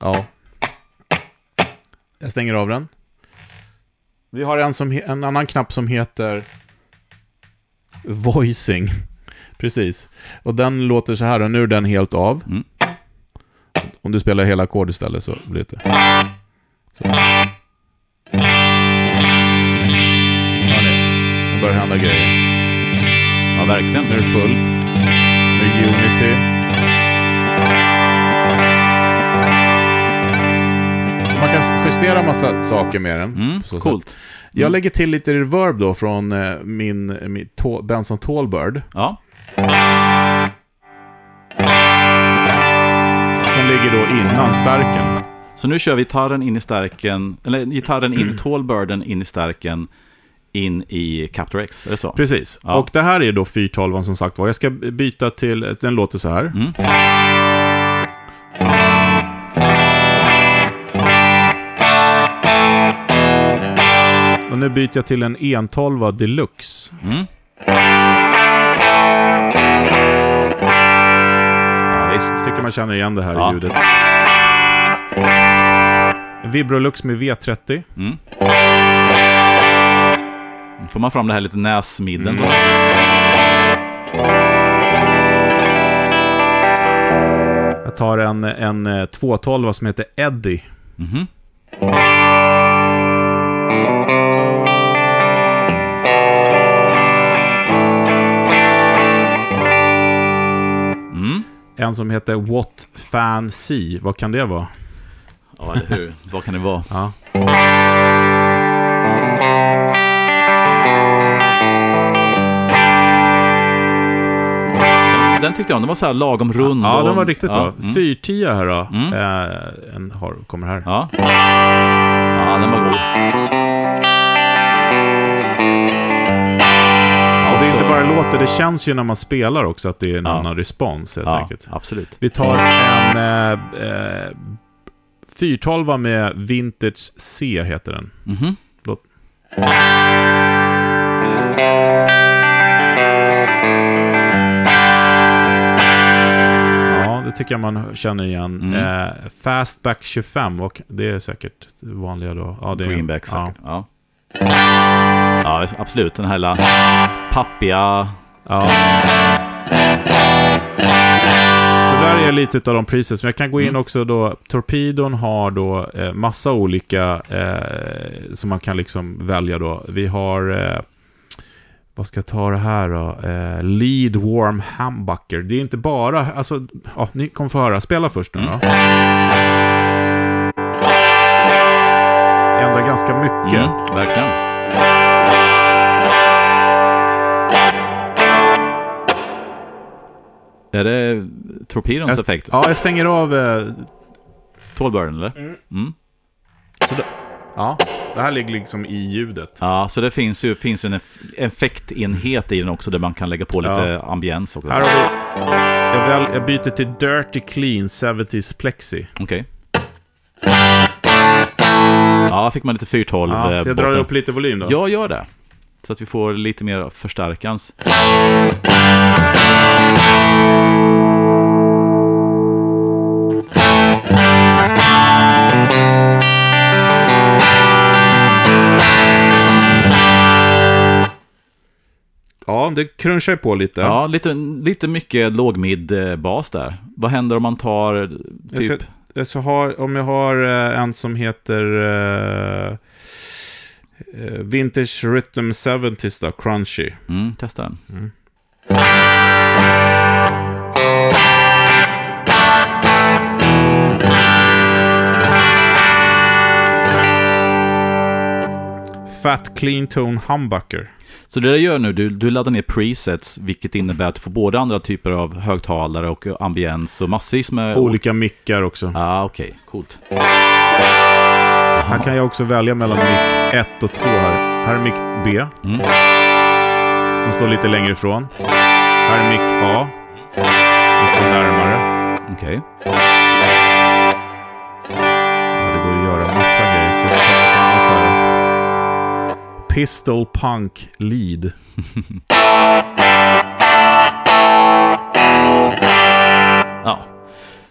Ja. Jag stänger av den. Vi har en, som, en annan knapp som heter Voicing. Precis. Och den låter så här, och nu är den helt av. Mm. Om du spelar hela ackord istället så blir det... Så. Hör ni? Det börjar hända grejer. Ja, verkligen. Nu är det fullt. Nu är det Unity. Man kan justera massa saker med den. Mm, så sätt. coolt. Jag Mm. lägger till lite reverb då från eh, min, min Benson Tallbird. Ja, Som ligger då innan stärken. så nu kör vi gitarren in i stärken, eller gitarren in i tallbirden, in i stärken, in i Captor X, är det så? Precis. Ja. Och det här är då 412 som sagt var. Jag ska byta till, den låter så här. Mm. Och nu byter jag till en 112 Deluxe. Mm. Ja, visst. Tycker man känner igen det här Ja. ljudet. Vibrolux med V30. Mm. Får man fram det här lite näsmidden. Mm. Så. Jag tar en, en eh, 212 som heter Eddie. Mm. En som heter What Fan C. Vad kan det vara? Ja, eller hur? Vad kan det vara? Ja. Den tyckte jag om. Den var så här lagom rund. Ja, och- den var riktigt ja, bra. Mm. 410 här då. Mm. Eh, en har, kommer här. Ja. ja, den var god. Och det känns ju när man spelar också att det är en Ja. annan respons helt Ja, enkelt. absolut. Vi tar en eh, eh, 412 med Vintage C heter den. Mhm. Låt. Ja, det tycker jag man känner igen. Mm. Eh, Fastback 25, och det är säkert det vanliga då. Ja, det är, Greenback säkert. Ja. ja, absolut. Den här lilla pappiga... Ja. Så där är lite av de presets. Men jag kan gå in Mm. också då. Torpedon har då eh, massa olika eh, som man kan liksom välja då. Vi har... Eh, vad ska jag ta det här då? Eh, lead Warm Humbucker. Det är inte bara... Alltså, ja, ni kommer få höra. Spela först nu då. Ändrar ganska mycket. Mm, verkligen. Är det torpedons Jag- effekt? Ja, jag stänger av... Eh, Tålbörden eller? Mm. så det, ja, det här ligger liksom i ljudet. Ja, så det finns ju finns en eff- effektenhet i den också där man kan lägga på lite ambiens också. Här har vi... Jag, väl, jag byter till Dirty Clean 70s Plexi. Okej. Ja, fick man lite 412 Ja, eh, så jag drar botten. upp lite volym då. Ja, gör det. Så att vi får lite mer förstärkans. Ja, det crunchar på lite. Ja, lite, lite mycket låg-mid-bas där. Vad händer om man tar typ... ska- Så har, om jag har eh, en som heter eh, eh, Vintage Rhythm 70s då, Crunchy. Mm, testa den. Fat Clean Tone Humbucker. Så det du gör nu, du, du laddar ner presets, vilket innebär att du får både andra typer av högtalare och ambiens och massvis med... Olika mickar också. Ja, ah, okej. Coolt. Här kan jag också välja mellan mick 1 och 2 här. Här är mick B, Mm. som står lite längre ifrån. Här är mick A, som står närmare. Okej. Ja, det går att göra massa grejer. Pistol Punk Lead. Ja.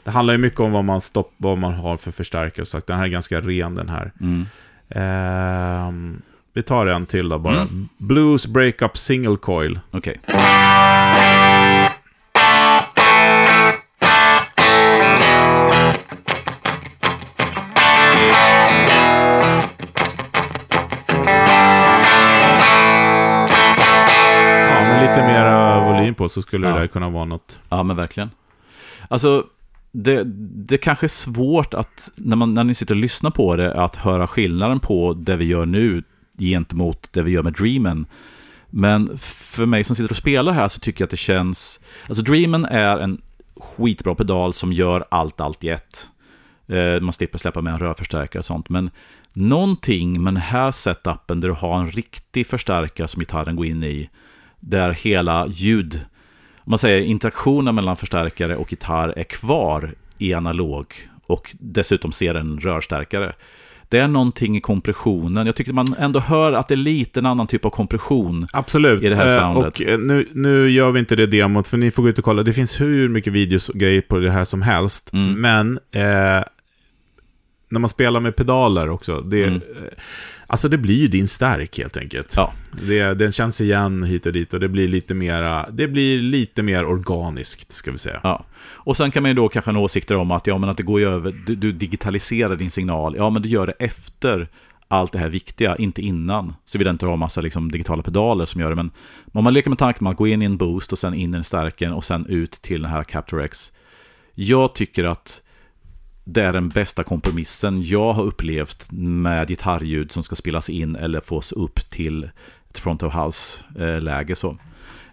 Det handlar ju mycket om vad man, stopp, vad man har för förstärkare. sagt. Den här är ganska ren den här. Mm. Ehm, vi tar en till då bara. Mm. Blues Breakup Single Coil. Okej. Ja, volym på så skulle Ja. det där kunna vara något. Ja, men verkligen. Alltså, det, det kanske är svårt att, när, man, när ni sitter och lyssnar på det, att höra skillnaden på det vi gör nu gentemot det vi gör med Dreamen. Men för mig som sitter och spelar här så tycker jag att det känns... Alltså Dreamen är en skitbra pedal som gör allt, allt i ett. Eh, Man slipper släppa med en rörförstärkare och sånt. Men någonting med den här setupen där du har en riktig förstärkare som gitarren går in i, där hela ljud man säger interaktionen mellan förstärkare och gitarr är kvar i analog och dessutom ser en rörstärkare. Det är någonting i kompressionen. Jag tycker man ändå hör att det är lite en annan typ av kompression. Absolut. I det här Eh, soundet. och eh, nu, nu gör vi inte det demot, för ni får gå ut och kolla. Det finns hur mycket videos och grejer på det här som helst. Mm. Men eh, när man spelar med pedaler också, det, Mm. Alltså det blir ju din stärk helt enkelt. Ja. Det, den känns igen hit och dit och det blir lite mera, det blir lite mer organiskt, ska vi säga. Ja. Och sen kan man ju då kanske ha åsikter om att, ja, men att det går över, du, du digitaliserar din signal. Ja, men du gör det efter allt det här viktiga, inte innan. Så vill jag inte ha massa liksom, digitala pedaler som gör det. Men om man leker med tanken att gå in i en boost och sen in i en stärken och sen ut till den här Capture X. Jag tycker att det är den bästa kompromissen jag har upplevt med gitarrljud som ska spelas in eller fås upp till ett front of house-läge. så.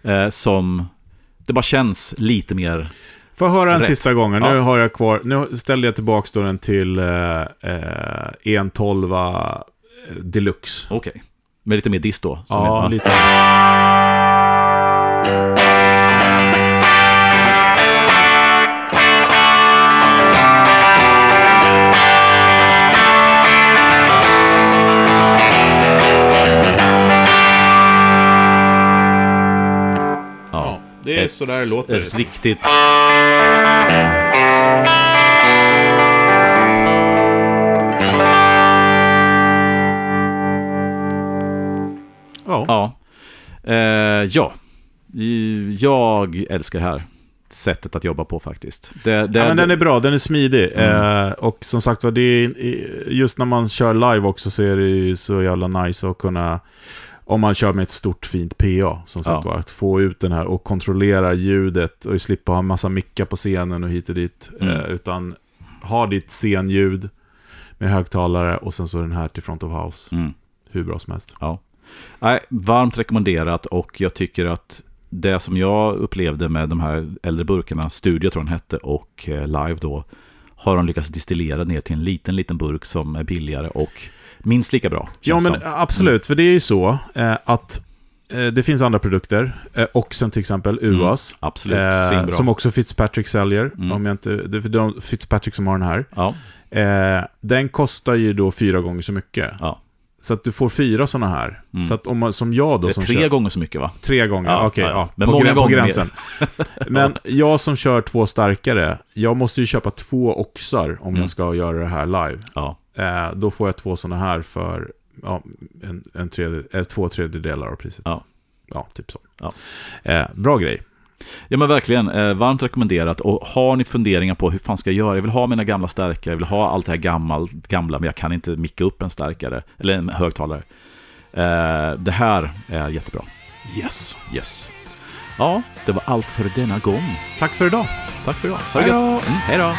Eh, som det bara känns lite mer... Får jag höra en Rätt. sista gången? Ja. Nu har jag kvar, nu ställde jag tillbaka då den till eh, eh, 112 Deluxe. Okej. Med lite mer diss då? Ja, är- lite. Det är Ett- så där det låter. ett Riktigt... Ja. Ja. Eh, ja. Jag älskar det här sättet att jobba på faktiskt. Det, det, Ja, men den är bra, den är smidig. Mm. Eh, och som sagt var, det just när man kör live också så är det ju så jävla nice att kunna, om man kör med ett stort fint PA, som sagt Ja. var, att få ut den här och kontrollera ljudet och slippa ha en massa mickar på scenen och hit och dit. Mm. Eh, utan ha ditt scenljud med högtalare och sen så den här till front of house. Mm. Hur bra som helst. Nej, varmt rekommenderat och jag tycker att det som jag upplevde med de här äldre burkarna, Studio tror jag den hette, och eh, Live då, har de lyckats distillera ner till en liten, liten burk som är billigare och minst lika bra. Ja, men som. absolut. För det är ju så eh, att eh, det finns andra produkter. Eh, Oxen till exempel, Mm. UAS. Absolut, Eh, som också Fitzpatrick säljer. Mm. Om jag inte, det är de Fitzpatrick som har den här. Ja, Eh, den kostar ju då fyra gånger så mycket. ja. Så att du får fyra sådana här. Mm. Så att om man, som jag då Det är som tre kör... gånger så mycket va? Tre gånger, Ja, okej. ja, ja. ja, Men på, många grän- på gränsen. Men jag som kör två starkare, jag måste ju köpa två oxar om Mm. jag ska göra det här live. Ja, Eh, då får jag två sådana här för ja, en, en tredje, eh, två tredjedelar av priset. Ja. Ja, typ så. Ja. Eh, bra grej. ja men verkligen. Eh, varmt rekommenderat. Och har ni funderingar på hur fan ska jag göra? Jag vill ha mina gamla stärkare, jag vill ha allt det här gammal, gamla, men jag kan inte micka upp en starkare, eller en högtalare. Eh, det här är jättebra. Yes. Yes. Ja, det var allt för denna gång. Tack för idag. Tack för idag. Ha det gött. Mm, hej då.